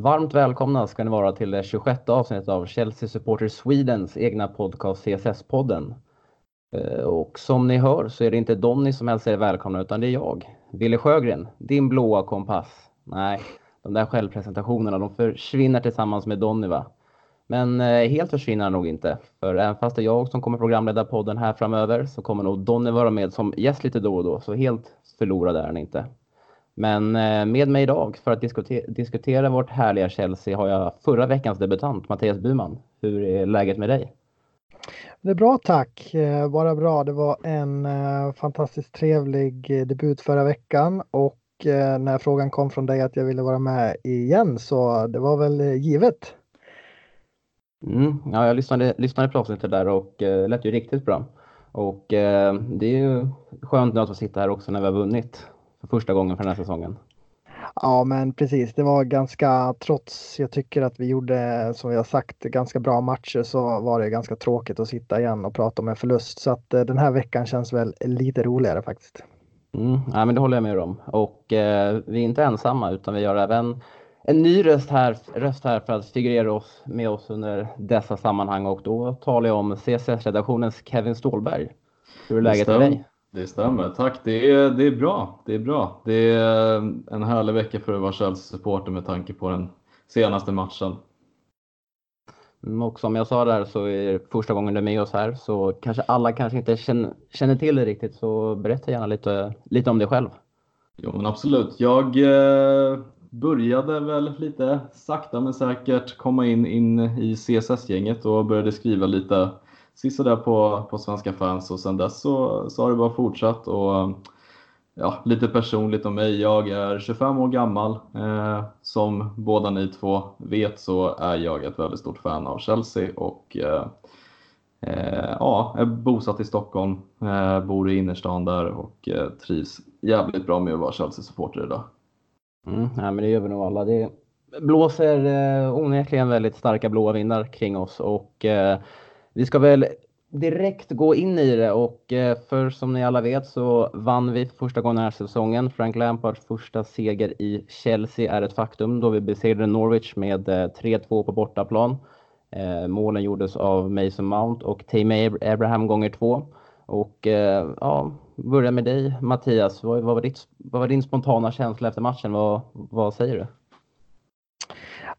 Varmt välkomna ska ni vara till det 26 avsnittet av Chelsea Supporter Swedens egna podcast CSS-podden. Eh, och som ni hör så är det inte Donny som hälsar er välkomna utan det är jag, Wille Sjögren, din blåa kompass. Nej, de där självpresentationerna de försvinner tillsammans med Donny va? Men eh, helt försvinner han nog inte. För även fast det är jag som kommer programleda podden här framöver så kommer nog Donny vara med som gäst lite då och då. Så helt förlorad är han inte. Men eh, med mig idag för att diskutera, diskutera vårt härliga Chelsea har jag förra veckans debutant Mattias Buman. Hur är läget med dig? Det är bra tack, eh, bara bra. Det var en uh, fantastiskt trevlig debut förra veckan och när frågan kom från dig att jag ville vara med igen så det var väl givet. Mm, ja, jag lyssnade, lyssnade på avsnittet där och det lät ju riktigt bra. Och det är ju skönt nu att få sitta här också när vi har vunnit första gången för den här säsongen. Ja, men precis. Det var ganska, trots jag tycker att vi gjorde, som vi har sagt, ganska bra matcher så var det ganska tråkigt att sitta igen och prata om en förlust. Så att eh, den här veckan känns väl lite roligare faktiskt. Mm, ja, men det håller jag med om. Och eh, vi är inte ensamma utan vi har även en ny röst här, röst här för att figurera oss, med oss under dessa sammanhang och då talar jag om CSS-redaktionens Kevin Ståhlberg. Hur är läget med dig? Det stämmer. Tack. Det är, det är bra. Det är bra. Det är en härlig vecka för att vara Chelsea-supporter med tanke på den senaste matchen. Mm, och som jag sa där så är det första gången du är med oss här så kanske alla kanske inte känner, känner till det riktigt så berätta gärna lite, lite om dig själv. Jo men absolut. Jag eh, började väl lite sakta men säkert komma in, in i CSS-gänget och började skriva lite sisådär på, på svenska fans och sen dess så, så har det bara fortsatt. Och, ja, lite personligt om mig. Jag är 25 år gammal. Eh, som båda ni två vet så är jag ett väldigt stort fan av Chelsea och eh, eh, ja, är bosatt i Stockholm, eh, bor i innerstan där och eh, trivs jävligt bra med att vara Chelsea-supporter idag. Mm, ja, men det gör vi nog alla. Det blåser eh, onekligen väldigt starka blåa vindar kring oss och eh, vi ska väl direkt gå in i det och eh, för som ni alla vet så vann vi för första gången den här säsongen. Frank Lampards första seger i Chelsea är ett faktum då vi besegrade Norwich med eh, 3-2 på bortaplan. Eh, målen gjordes av Mason Mount och Tame Abraham gånger två. Och ja, börja med dig Mattias. Vad, vad, var ditt, vad var din spontana känsla efter matchen? Vad, vad säger du?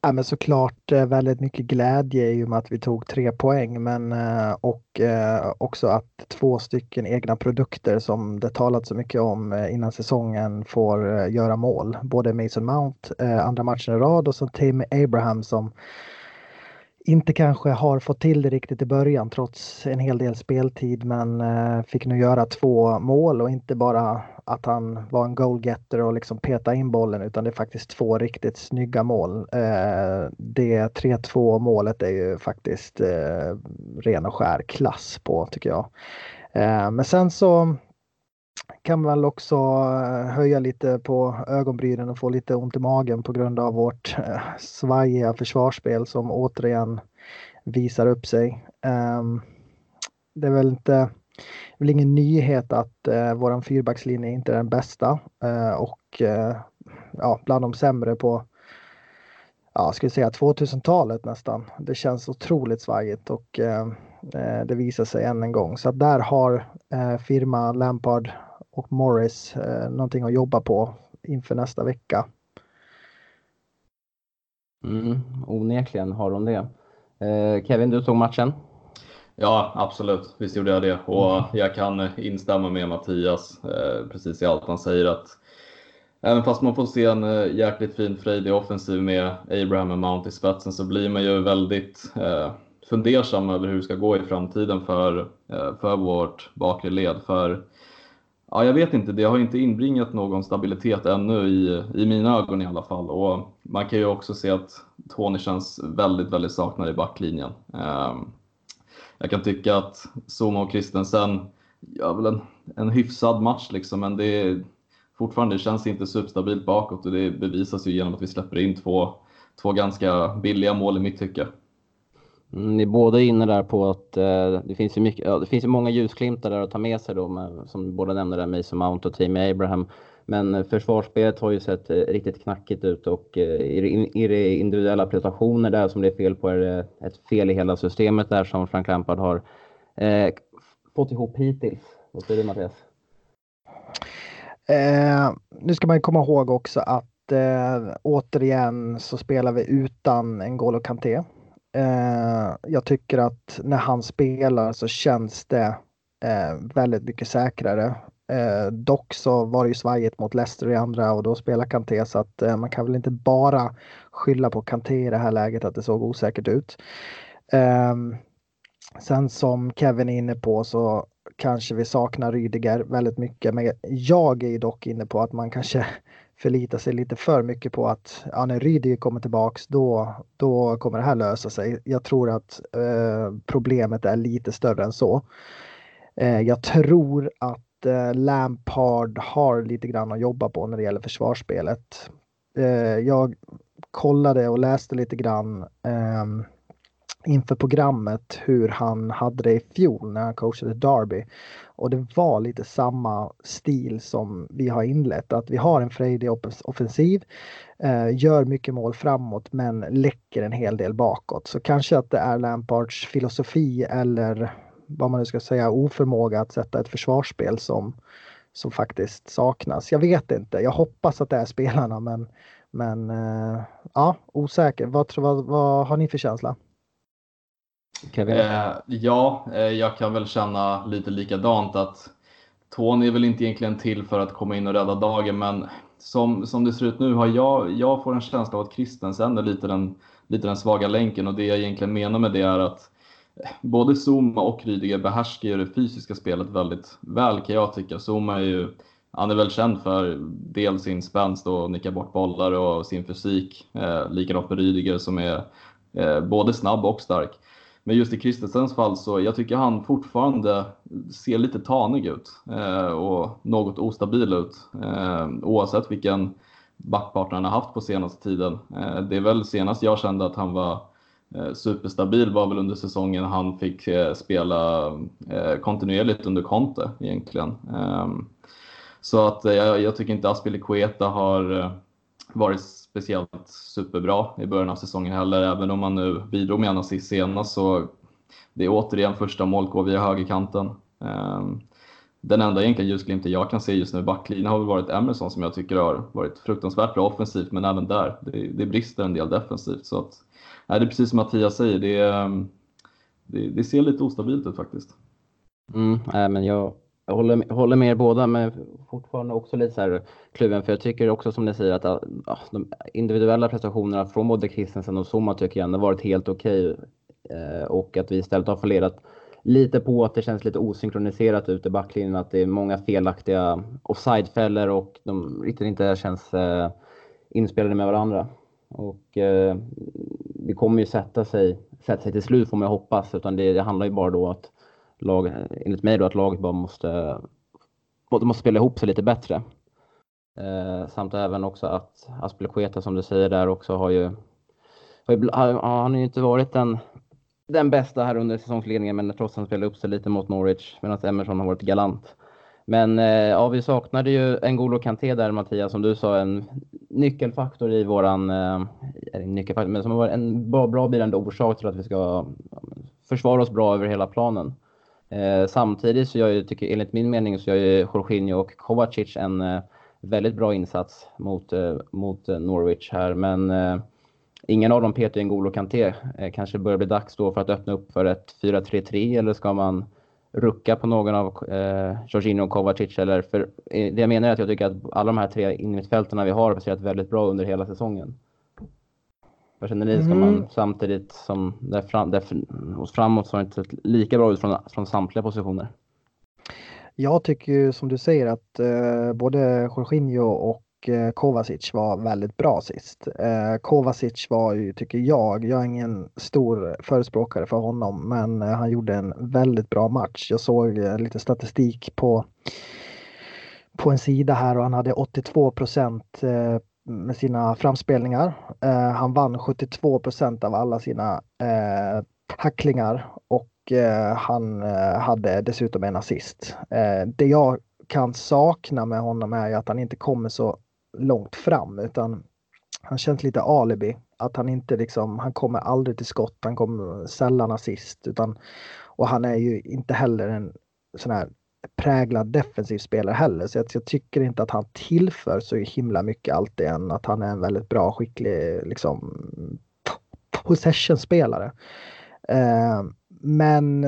Ja, men såklart eh, väldigt mycket glädje i och med att vi tog tre poäng men eh, och eh, också att två stycken egna produkter som det talats så mycket om innan säsongen får göra mål. Både Mason Mount andra matchen i rad och så Tim Abraham som inte kanske har fått till det riktigt i början trots en hel del speltid men eh, fick nu göra två mål och inte bara att han var en goalgetter och liksom peta in bollen utan det är faktiskt två riktigt snygga mål. Eh, det 3-2 målet är ju faktiskt eh, ren och skär klass på tycker jag. Men sen så kan väl också eh, höja lite på ögonbrynen och få lite ont i magen på grund av vårt eh, svajiga försvarsspel som återigen visar upp sig. Ehm, det är väl inte det är väl ingen nyhet att eh, våran fyrbackslinje inte är den bästa eh, och eh, ja, bland de sämre på ja, skulle säga 2000-talet nästan. Det känns otroligt svajigt och eh, eh, det visar sig än en gång. Så att där har eh, firma Lampard och Morris eh, någonting att jobba på inför nästa vecka. Mm, onekligen har de det. Eh, Kevin, du såg matchen? Ja, absolut. Visst gjorde jag det. Och mm. jag kan instämma med Mattias eh, precis i allt han säger att även fast man får se en eh, jäkligt fin frejdig offensiv med Abraham och Mount i spetsen så blir man ju väldigt eh, fundersam över hur det ska gå i framtiden för, eh, för vårt bakre led. För ja, jag vet inte, det har inte inbringat någon stabilitet ännu i, i mina ögon i alla fall. Och man kan ju också se att Tony känns väldigt, väldigt saknad i backlinjen. Ehm, jag kan tycka att Zuma och Christensen gör väl en, en hyfsad match liksom, men det är fortfarande det känns inte superstabilt bakåt och det bevisas ju genom att vi släpper in två, två ganska billiga mål i mitt tycke. Mm, ni är båda inne där på att eh, det finns ju mycket, ja, det finns ju många ljusglimtar där att ta med sig då, med, som båda nämnde där, Mason Mount och Team Abraham. Men eh, försvarsspelet har ju sett eh, riktigt knackigt ut och eh, i det individuella prestationer där som det är fel på är det ett fel i hela systemet där som Frank Lampard har eh, fått ihop hittills. Vad säger du Mattias? Eh, nu ska man komma ihåg också att eh, återigen så spelar vi utan en N'Golo Kanté. Eh, jag tycker att när han spelar så känns det eh, väldigt mycket säkrare. Eh, dock så var det ju svajigt mot Leicester i andra och då spelar Kanté så att eh, man kan väl inte bara skylla på Kanté i det här läget att det såg osäkert ut. Ehm, sen som Kevin är inne på så kanske vi saknar Rydiger väldigt mycket. Men jag är dock inne på att man kanske förlita sig lite för mycket på att ja, när Rydiger kommer tillbaks då, då kommer det här lösa sig. Jag tror att eh, problemet är lite större än så. Eh, jag tror att eh, Lampard har lite grann att jobba på när det gäller försvarsspelet. Eh, jag kollade och läste lite grann ehm, inför programmet hur han hade det i fjol när han coachade Derby. Och det var lite samma stil som vi har inlett. Att vi har en frejdig offensiv, eh, gör mycket mål framåt men läcker en hel del bakåt. Så kanske att det är Lampards filosofi eller vad man nu ska säga oförmåga att sätta ett försvarsspel som, som faktiskt saknas. Jag vet inte. Jag hoppas att det är spelarna men, men eh, ja, osäker. Vad, vad, vad har ni för känsla? Eh, ja, eh, jag kan väl känna lite likadant att Tony är väl inte egentligen till för att komma in och rädda dagen, men som, som det ser ut nu har jag, jag får en känsla av att Christensen är lite den, lite den svaga länken och det jag egentligen menar med det är att eh, både Zuma och Rydiger behärskar ju det fysiska spelet väldigt väl kan jag tycka. Zuma är ju, han är väl känd för dels sin spänst och nicka bort bollar och sin fysik. Eh, likadant med Rydiger som är eh, både snabb och stark. Men just i Kristensens fall så jag tycker han fortfarande ser lite tanig ut eh, och något ostabil ut eh, oavsett vilken backpartner han har haft på senaste tiden. Eh, det är väl senast jag kände att han var eh, superstabil var väl under säsongen han fick eh, spela eh, kontinuerligt under Conte egentligen. Eh, så att eh, jag, jag tycker inte Aspilicueta har eh, varit speciellt superbra i början av säsongen heller. Även om man nu bidrog med en assist senast så det är återigen första mål via högerkanten. Ehm, den enda egentligen ljusglimten jag kan se just nu i backlinjen har väl varit Emerson som jag tycker har varit fruktansvärt bra offensivt men även där, det, det brister en del defensivt. Så att, nej, det är precis som Mattias säger, det, ehm, det, det ser lite ostabilt ut faktiskt. Mm, äh, men jag jag håller, håller med er båda, men fortfarande också lite så här kluven. För jag tycker också som ni säger att ja, de individuella prestationerna från både Christensen och Zuma tycker jag ändå varit helt okej. Okay. Eh, och att vi istället har fallerat lite på att det känns lite osynkroniserat ute i backlinjen. Att det är många felaktiga offsidefällor och de riktigt inte känns eh, inspelade med varandra. Och eh, det kommer ju sätta sig, sätta sig till slut får man hoppas. Utan det, det handlar ju bara då att lag, enligt mig då, att laget bara måste, måste spela ihop sig lite bättre. Eh, samt även också att Aspelekueta som du säger där också har ju, har ju han har ju inte varit den, den bästa här under säsongsledningen men trots att han spelade upp sig lite mot Norwich medan Emerson har varit galant. Men eh, ja, vi saknade ju en N'Golo Kanté där Mattias, som du sa, en nyckelfaktor i våran, eh, nyckelfaktor, men som har varit en bra, bra bidragande orsak till att vi ska försvara oss bra över hela planen. Eh, samtidigt så gör ju, tycker, enligt min mening så gör ju Jorginho och Kovacic en eh, väldigt bra insats mot, eh, mot eh, Norwich här. Men eh, ingen av dem petar ju en och Kanté. Eh, kanske börjar bli dags då för att öppna upp för ett 4-3-3 eller ska man rucka på någon av eh, Jorginho och Kovacic? Eller, för, eh, det jag menar är att jag tycker att alla de här tre innermittfältarna vi har har presterat väldigt bra under hela säsongen. Vad känner ni? Ska man mm. samtidigt som där, fram, där framåt så har det inte sett lika bra ut från, från samtliga positioner? Jag tycker ju som du säger att eh, både Jorginho och eh, Kovacic var väldigt bra sist. Eh, Kovacic var ju, tycker jag, jag är ingen stor förespråkare för honom, men eh, han gjorde en väldigt bra match. Jag såg eh, lite statistik på på en sida här och han hade 82 procent eh, med sina framspelningar. Eh, han vann 72% av alla sina eh, tacklingar och eh, han eh, hade dessutom en assist. Eh, det jag kan sakna med honom är att han inte kommer så långt fram utan han känns lite alibi. Att han inte liksom, han kommer aldrig till skott, han kommer sällan assist utan och han är ju inte heller en sån här präglad defensiv spelare heller. Så jag, jag tycker inte att han tillför så himla mycket alltid än att han är en väldigt bra, skicklig liksom possession-spelare. Eh, men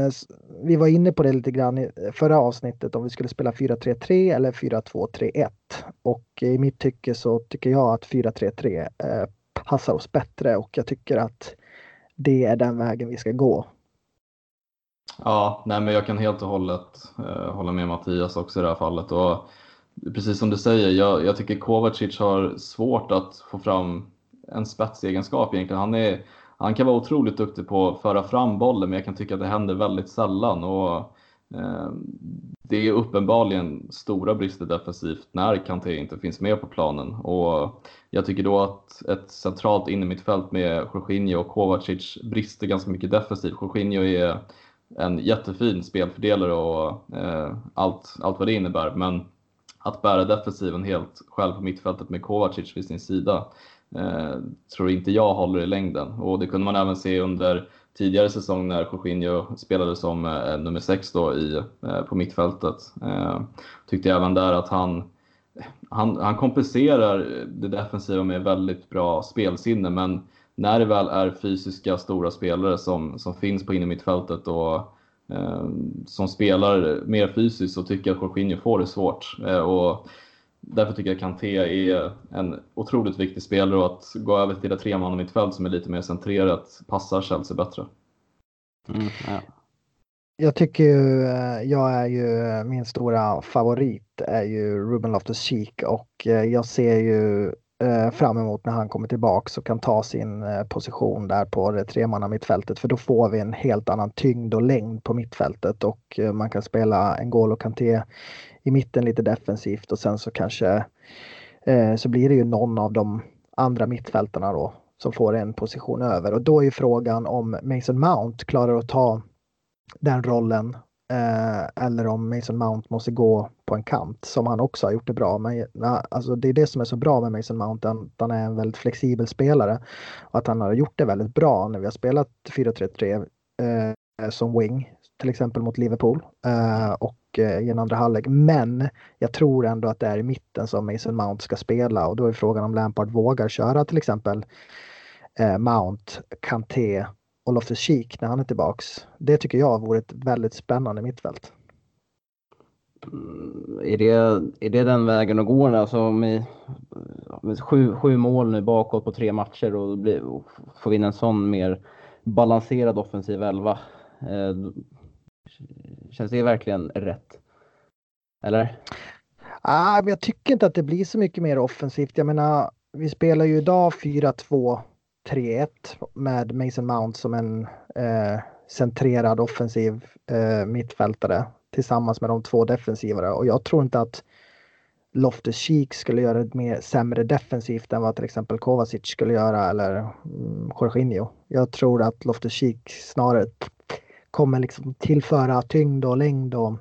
vi var inne på det lite grann i förra avsnittet om vi skulle spela 4-3-3 eller 4-2-3-1. Och i mitt tycke så tycker jag att 4-3-3 eh, passar oss bättre och jag tycker att det är den vägen vi ska gå. Ja, nej men jag kan helt och hållet eh, hålla med Mattias också i det här fallet. Och precis som du säger, jag, jag tycker Kovacic har svårt att få fram en spetsegenskap egentligen. Han, är, han kan vara otroligt duktig på att föra fram bollen, men jag kan tycka att det händer väldigt sällan. Och, eh, det är uppenbarligen stora brister defensivt när Kanté inte finns med på planen. Och jag tycker då att ett centralt innermittfält med Jorginho och Kovacic brister ganska mycket defensivt. Jorginho är en jättefin spelfördelare och eh, allt, allt vad det innebär. Men att bära defensiven helt själv på mittfältet med Kovacic vid sin sida eh, tror inte jag håller i längden. Och det kunde man även se under tidigare säsong när Jorginho spelade som eh, nummer sex då i, eh, på mittfältet. Eh, tyckte jag även där att han, han, han kompenserar det defensiva med väldigt bra spelsinne men när det väl är fysiska stora spelare som, som finns på innermittfältet och eh, som spelar mer fysiskt så tycker jag att Jorginho får det svårt. Eh, och därför tycker jag att Kanté är en otroligt viktig spelare och att gå över till ett tremannamittfält som är lite mer centrerat passar Chelsea bättre. Mm, ja. Jag tycker ju, eh, jag är ju, min stora favorit är ju Ruben Loftus-Cheek och eh, jag ser ju eh, Eh, fram emot när han kommer tillbaks och kan ta sin eh, position där på det tremanna mittfältet för då får vi en helt annan tyngd och längd på mittfältet och eh, man kan spela en N'Golo Kanté i mitten lite defensivt och sen så kanske så blir det ju någon av de andra mittfältarna då som får en position över. Och då är ju frågan om Mason Mount klarar att ta den rollen Eh, eller om Mason Mount måste gå på en kant som han också har gjort det bra. Men alltså, det är det som är så bra med Mason Mount, att han är en väldigt flexibel spelare. Och att han har gjort det väldigt bra när vi har spelat 4-3-3 eh, som wing, till exempel mot Liverpool eh, och eh, i en andra halvlek. Men jag tror ändå att det är i mitten som Mason Mount ska spela och då är frågan om Lampard vågar köra till exempel eh, Mount, Kanté och Loftus Cheek när han är tillbaks. Det tycker jag vore ett väldigt spännande mittfält. Mm, är det, är det den vägen att gå? Alltså med, med sju, sju mål nu bakåt på tre matcher och, bli, och få in en sån mer balanserad offensiv elva. Eh, känns det verkligen rätt? Eller? Ah, men jag tycker inte att det blir så mycket mer offensivt. Jag menar, vi spelar ju idag 4-2 3-1 med Mason Mount som en eh, centrerad offensiv eh, mittfältare tillsammans med de två defensivare och jag tror inte att Loftus Cheek skulle göra det mer sämre defensivt än vad till exempel Kovacic skulle göra eller mm, Jorginho. Jag tror att Loftus Cheek snarare kommer liksom tillföra tyngd och längd och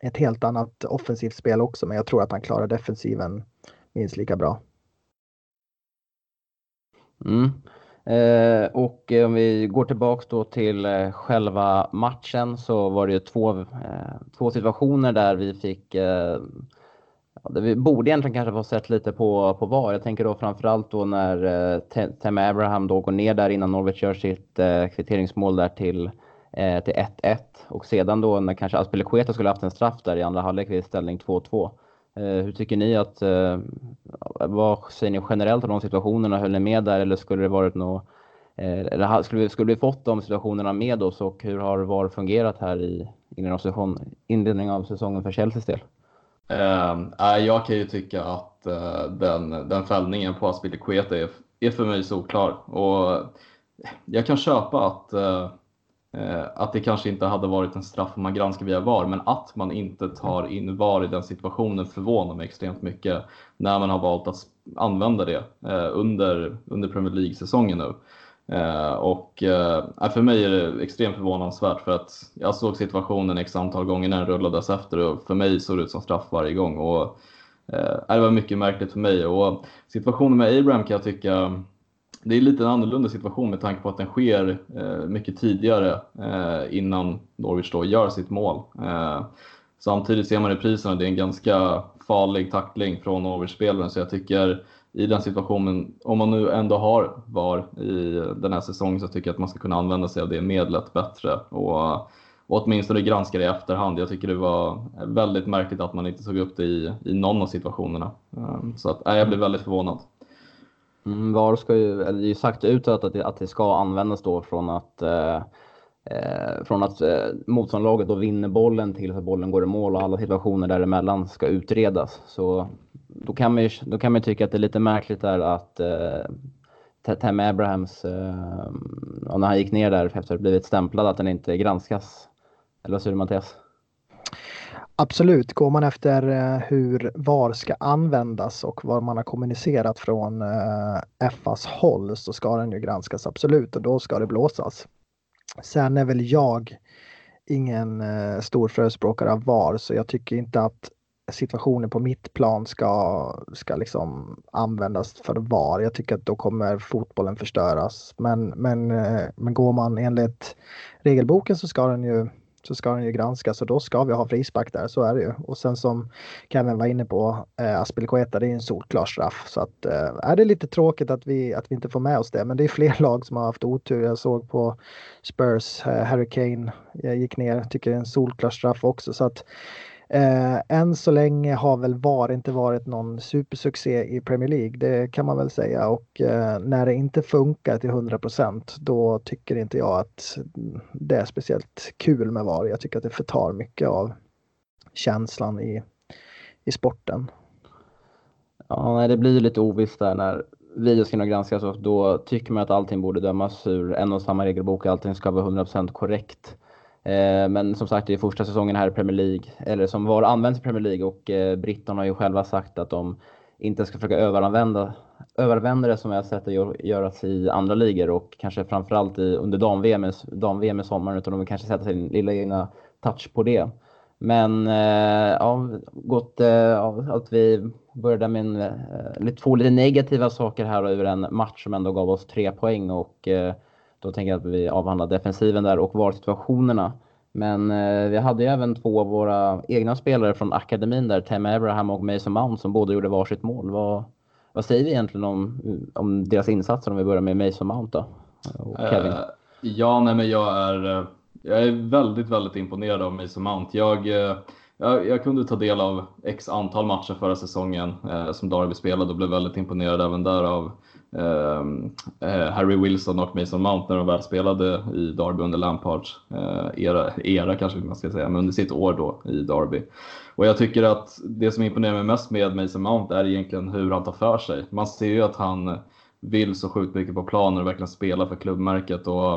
ett helt annat offensivt spel också men jag tror att han klarar defensiven minst lika bra. Mm. Eh, och eh, om vi går tillbaks då till eh, själva matchen så var det ju två, eh, två situationer där vi fick eh, där vi borde egentligen kanske få sett lite på, på VAR. Jag tänker då framförallt då när eh, Tem Abraham då går ner där innan Norwich gör sitt eh, kvitteringsmål där till eh, till 1-1 och sedan då när kanske Aspelekueta skulle haft en straff där i andra halvlek vid ställning 2-2. Eh, hur tycker ni att, eh, vad säger ni generellt om de situationerna? Höll ni med där eller skulle det varit något, eh, eller skulle vi, skulle vi fått de situationerna med oss och hur har VAR fungerat här i inledningen av säsongen för Chelseas del? Uh, jag kan ju tycka att uh, den, den fällningen på Aspilicueta är, är för mig solklar. Och jag kan köpa att uh, Eh, Eh, att det kanske inte hade varit en straff om man granskar via VAR, men att man inte tar in VAR i den situationen förvånar mig extremt mycket när man har valt att använda det eh, under, under Premier League-säsongen nu. Eh, och för mig är det extremt förvånansvärt för att jag såg situationen x antal gånger när den rullades efter och för mig såg det ut som straff varje gång. Och, det var mycket märkligt för mig och situationen med Abraham kan jag tycka det är lite en annorlunda situation med tanke på att den sker eh, mycket tidigare eh, innan Norwich då gör sitt mål. Eh, samtidigt ser man i priserna det är en ganska farlig tackling från Norwich-spelaren så jag tycker i den situationen, om man nu ändå har VAR i den här säsongen så tycker jag att man ska kunna använda sig av det medlet bättre och, och åtminstone granska det i efterhand. Jag tycker det var väldigt märkligt att man inte tog upp det i, i någon av situationerna. Eh, så att, äh, jag blev väldigt förvånad. Mm, VAR ska ju, eller det är ju sagt utåt att det, att det ska användas då från att eh, eh från att eh, motståndarlaget då vinner bollen till att bollen går i mål och alla situationer däremellan ska utredas. Så då kan man ju, då kan man tycka att det är lite märkligt där att eh, Tam Abrahams, eh, när han gick ner där efter att ha blivit stämplad, att den inte granskas. Eller vad säger du Mattias? Absolut, går man efter eh, hur VAR ska användas och vad man har kommunicerat från eh, FAs håll så ska den ju granskas absolut och då ska det blåsas. Sen är väl jag ingen eh, stor förespråkare av VAR så jag tycker inte att situationen på mitt plan ska, ska liksom användas för VAR. Jag tycker att då kommer fotbollen förstöras. Men, men, men går man enligt regelboken så ska den ju så ska den ju granskas och då ska vi ha frispark där, så är det ju. Och sen som Kevin var inne på, eh, Aspelekueta, det är en solklar straff. Så att, eh, är det lite tråkigt att vi, att vi inte får med oss det, men det är fler lag som har haft otur. Jag såg på Spurs, eh, Harry Kane eh, gick ner, tycker det är en solklar straff också. Så att Eh, än så länge har väl VAR inte varit någon supersuccé i Premier League, det kan man väl säga. Och eh, när det inte funkar till 100% då tycker inte jag att det är speciellt kul med VAR. Jag tycker att det förtar mycket av känslan i, i sporten. Ja, nej, det blir lite ovisst där när videos ska granskas och då tycker man att allting borde dömas ur en och samma regelbok. Allting ska vara 100% korrekt. Eh, men som sagt, det är första säsongen här i Premier League, eller som var används i Premier League och eh, britterna har ju själva sagt att de inte ska försöka överanvända, överanvända det som jag har sett det göras i andra ligor och kanske framförallt i, under dam-VM dam i sommaren utan de vill kanske sätta sin lilla egna touch på det. Men eh, ja, gott ja, att vi började med en, två lite negativa saker här över en match som ändå gav oss tre poäng och då tänker jag att vi avhandlar defensiven där och VAR-situationerna. Men eh, vi hade ju även två av våra egna spelare från akademin där, Tem Abraham och Mason Mount, som båda gjorde varsitt mål. Vad, vad säger vi egentligen om, om deras insatser om vi börjar med Mason Mount då? Och Kevin? Uh, ja, nej men jag är, eh, jag är väldigt, väldigt imponerad av Mason Mount. Jag, eh, jag, jag kunde ta del av x antal matcher förra säsongen eh, som Darby spelade och blev väldigt imponerad även där av eh, eh Harry Wilson och Mason Mount när de väl spelade i Derby under Lampards eh, era, era kanske man ska säga, men under sitt år då i Derby. Och jag tycker att det som imponerar mig mest med Mason Mount är egentligen hur han tar för sig. Man ser ju att han vill så sjukt mycket på planen och verkligen spela för klubbmärket och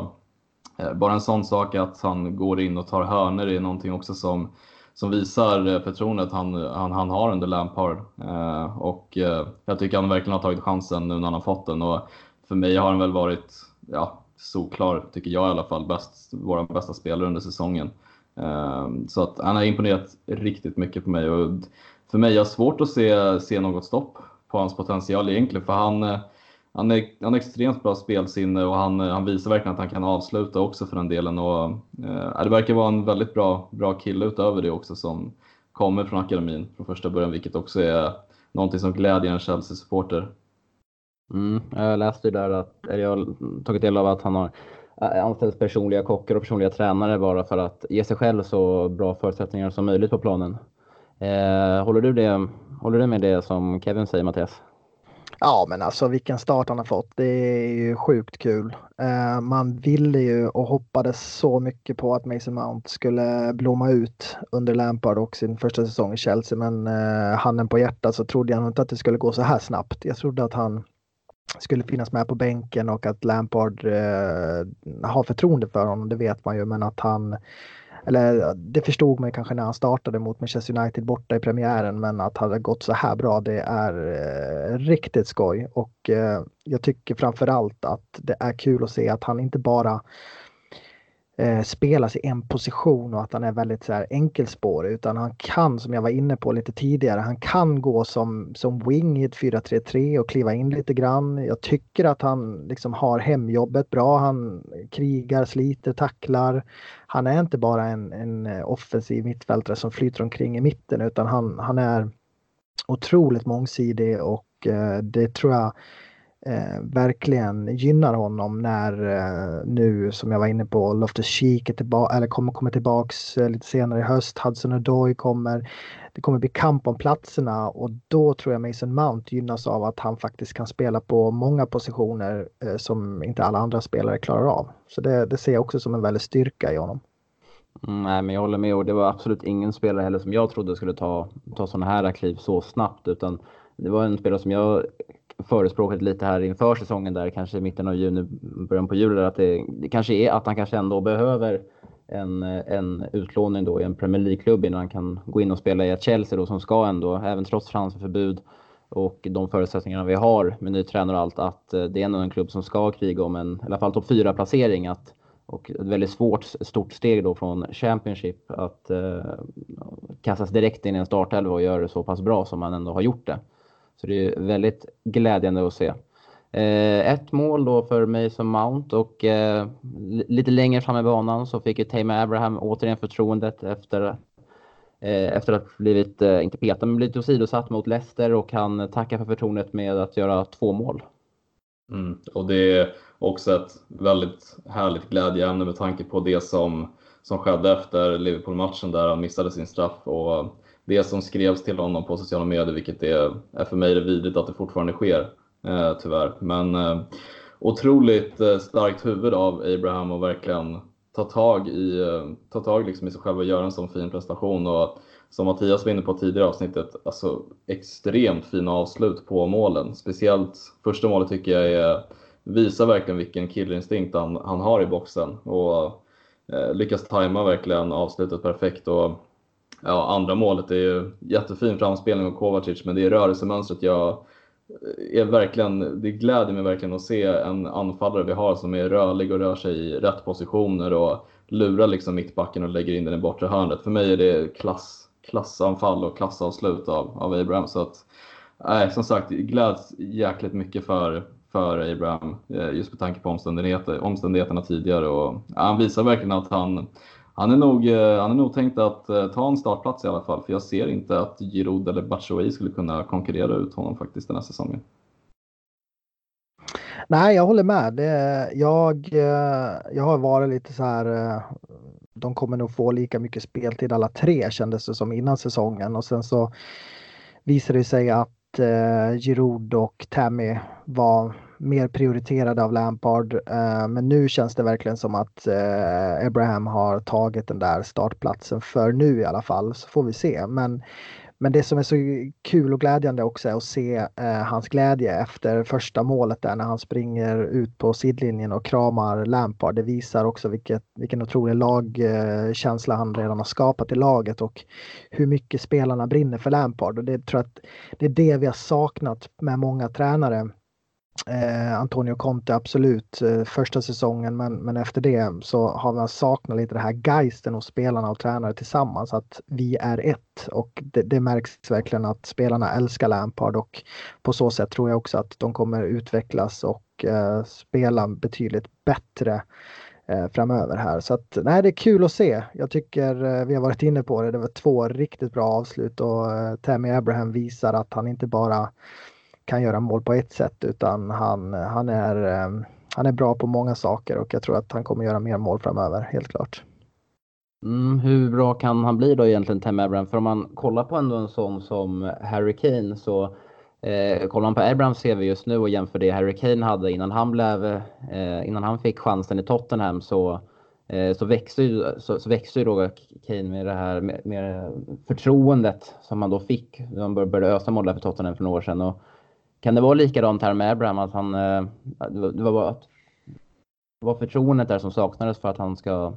eh, bara en sån sak att han går in och tar hörner är någonting också som som visar eh, förtroendet han, han, han har under Lampard. Eh, och eh, jag tycker han verkligen har tagit chansen nu när han har fått den. Och för mig har han väl varit, ja, solklar, tycker jag i alla fall, bäst, vår bästa spelare under säsongen. Eh, så att han har imponerat riktigt mycket på mig. Och för mig jag har svårt att se, se något stopp på hans potential egentligen, för han eh, han, är, han har extremt bra spelsinne och han, eh, han visar verkligen att han kan avsluta också för den delen. Och, eh, det verkar vara en väldigt bra, bra kille utöver det också som kommer från akademin från första början, vilket också är någonting som glädjer en Chelsea-supporter. Mm, jag läste ju där att, eller jag har tagit del av att han har eh, anställt personliga kockar och personliga tränare bara för att ge sig själv så bra förutsättningar som möjligt på planen. Eh, håller, du det, håller du med det som Kevin säger Mattias? Ja, men alltså vilken start han har fått. Det är ju sjukt kul. Eh, man ville ju och hoppades så mycket på att Mason Mount skulle blomma ut under Lampard och sin första säsong i Chelsea. Men eh, handen på hjärtat så trodde jag inte att det skulle gå så här snabbt. Jag trodde att han skulle finnas med på bänken och att Lampard eh, har förtroende för honom. Det vet man ju, men att han eller det förstod man kanske när han startade mot Manchester United borta i premiären men att det har gått så här bra det är eh, riktigt skoj. Och eh, jag tycker framförallt att det är kul att se att han inte bara eh, spelas i en position och att han är väldigt så här enkelspårig utan han kan som jag var inne på lite tidigare, han kan gå som, som wing i ett 4-3-3 och kliva in lite grann. Jag tycker att han liksom har hemjobbet bra. Han krigar, sliter, tacklar. Han är inte bara en, en eh, offensiv mittfältare som flyter omkring i mitten utan han, han är otroligt mångsidig och eh, det tror jag eh, verkligen gynnar honom när eh, nu som jag var inne på Loftus Cheek eller kommer komma tillbaks eh, lite senare i höst. Hudson Odoi kommer. Det kommer bli kamp om platserna och då tror jag Mason Mount gynnas av att han faktiskt kan spela på många positioner eh, som inte alla andra spelare klarar av. Så det, det ser jag också som en väldig styrka i honom. Mm, nej, men jag håller med och det var absolut ingen spelare heller som jag trodde skulle ta, ta sådana här kliv så snabbt utan det var en spelare som jag förespråkat lite här inför säsongen där kanske i mitten av juni, början på juli att det, det kanske är att han kanske ändå behöver en, en utlåning då i en Premier League-klubb innan han kan gå in och spela i ett Chelsea då som ska ändå, även trots transferförbud och de förutsättningarna vi har med ny tränare och allt, att eh, det är ändå en klubb som ska kriga om en, i alla fall topp 4 placering. Att, och ett väldigt svårt, stort steg då från Championship att eh, kastas direkt in i en startelva och göra det så pass bra som man ändå har gjort det. Så det är väldigt glädjande att se. Eh, ett mål då för mig som Mount och eh, lite längre fram i banan så fick ju Tame Abraham återigen förtroendet efter, eh, efter att blivit, eh, inte petad, men blivit åsidosatt mot Leicester och han tackar för förtroendet med att göra två mål. Mm, och det är också ett väldigt härligt glädjeämne med tanke på det som, som skedde efter Liverpool-matchen där han missade sin straff och det som skrevs till honom på sociala medier, vilket är, är för mig det vidrigt att det fortfarande sker, eh, tyvärr. Men eh, otroligt eh, starkt huvud av Abraham och verkligen ta tag i, eh, ta tag liksom i sig själv och göra en sån fin prestation. Och som Mattias var inne på tidigare avsnittet, alltså extremt fina avslut på målen. Speciellt första målet tycker jag är, visar verkligen vilken killerinstinkt han, han har i boxen och eh, lyckas tajma verkligen avslutet perfekt. Och ja, andra målet är ju jättefin framspelning av Kovacic, men det är rörelsemönstret jag eh, är verkligen, det gläder mig verkligen att se en anfallare vi har som är rörlig och rör sig i rätt positioner och lurar liksom mittbacken och lägger in den i bortre hörnet. För mig är det klass, klassanfall och klassavslut av, av Abraham. Så att, nej, som sagt, gläds jäkligt mycket för, för Abraham eh, just med tanke på omständigheter, omständigheterna tidigare. Och, ja, han visar verkligen att han, han är, nog, eh, han är nog tänkt att eh, ta en startplats i alla fall, för jag ser inte att Giroud eller Batshuayi skulle kunna konkurrera ut honom faktiskt den här säsongen. Nej, jag håller med. Det, jag, eh, jag har varit lite så här. De kommer nog få lika mycket speltid alla tre kändes det som innan säsongen och sen så visade det sig att eh, Giroud och Tammy var mer prioriterade av Lampard. Eh, men nu känns det verkligen som att eh, Abraham har tagit den där startplatsen för nu i alla fall. Så får vi se. Men, men det som är så kul och glädjande också är att se eh, hans glädje efter första målet där när han springer ut på sidlinjen och kramar Lampard. Det visar också vilket, vilken otrolig lagkänsla han redan har skapat i laget och hur mycket spelarna brinner för Lampard. Och det tror jag att det är det vi har saknat med många tränare Eh, Antonio Conte absolut eh, första säsongen men, men efter det så har man saknat lite det här geisten hos spelarna och tränare tillsammans att vi är ett och det, det, märks verkligen att spelarna älskar Lampard och på så sätt tror jag också att de kommer utvecklas och eh, spela betydligt bättre eh, framöver här. Så att nej, det är kul att se. Jag tycker eh, vi har varit inne på det. Det var två riktigt bra avslut och eh, Tammy Abraham visar att han inte bara kan göra mål på ett sätt utan han, han, är, eh, han är bra på många saker och jag tror att han kommer göra mer mål framöver, helt klart. Mm, hur bra kan han bli då egentligen, Tim Abraham? För om man kollar på ändå en sån som Harry Kane så eh, kollar man på Abrahams CV just nu och jämför det Harry Kane hade innan han blev, eh, innan han fick chansen i Tottenham så eh, så växte ju, så, så växte ju då Kane med det här med, med förtroendet som han då fick. när Han började ösa mål för Tottenham för några år sedan. Och, kan det vara likadant här med Abraham? Att han, eh, det var bara det var förtroendet där som saknades för att han ska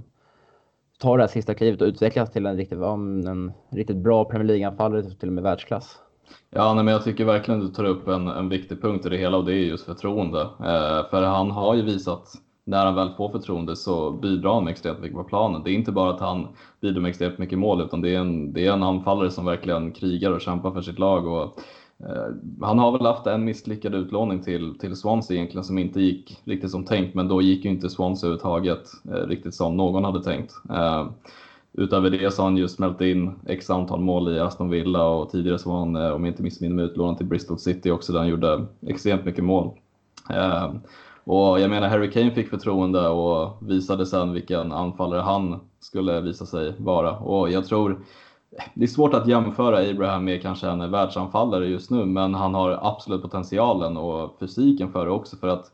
ta det här sista klivet och utvecklas till en riktigt, en riktigt bra Premier League-anfallare, typ till och med världsklass. Ja, nej, men jag tycker verkligen du tar upp en, en viktig punkt i det hela och det är just förtroende. Eh, för han har ju visat när han väl får förtroende så bidrar han med extremt mycket på planen. Det är inte bara att han bidrar med extremt mycket mål utan det är en, det är en anfallare som verkligen krigar och kämpar för sitt lag. Och, Eh, han har väl haft en misslyckad utlåning till, till Swansea egentligen som inte gick riktigt som tänkt men då gick ju inte Swansea överhuvudtaget eh, riktigt som någon hade tänkt. Eh, utöver det så har han ju smält in x antal mål i Aston Villa och tidigare så var han, eh, om jag inte missminner mig, utlånad till Bristol City också där han gjorde extremt mycket mål. Eh, och jag menar, Harry Kane fick förtroende och visade sen vilken anfallare han skulle visa sig vara. Och jag tror, det är svårt att jämföra Abraham med kanske en världsanfallare just nu, men han har absolut potentialen och fysiken för det också för att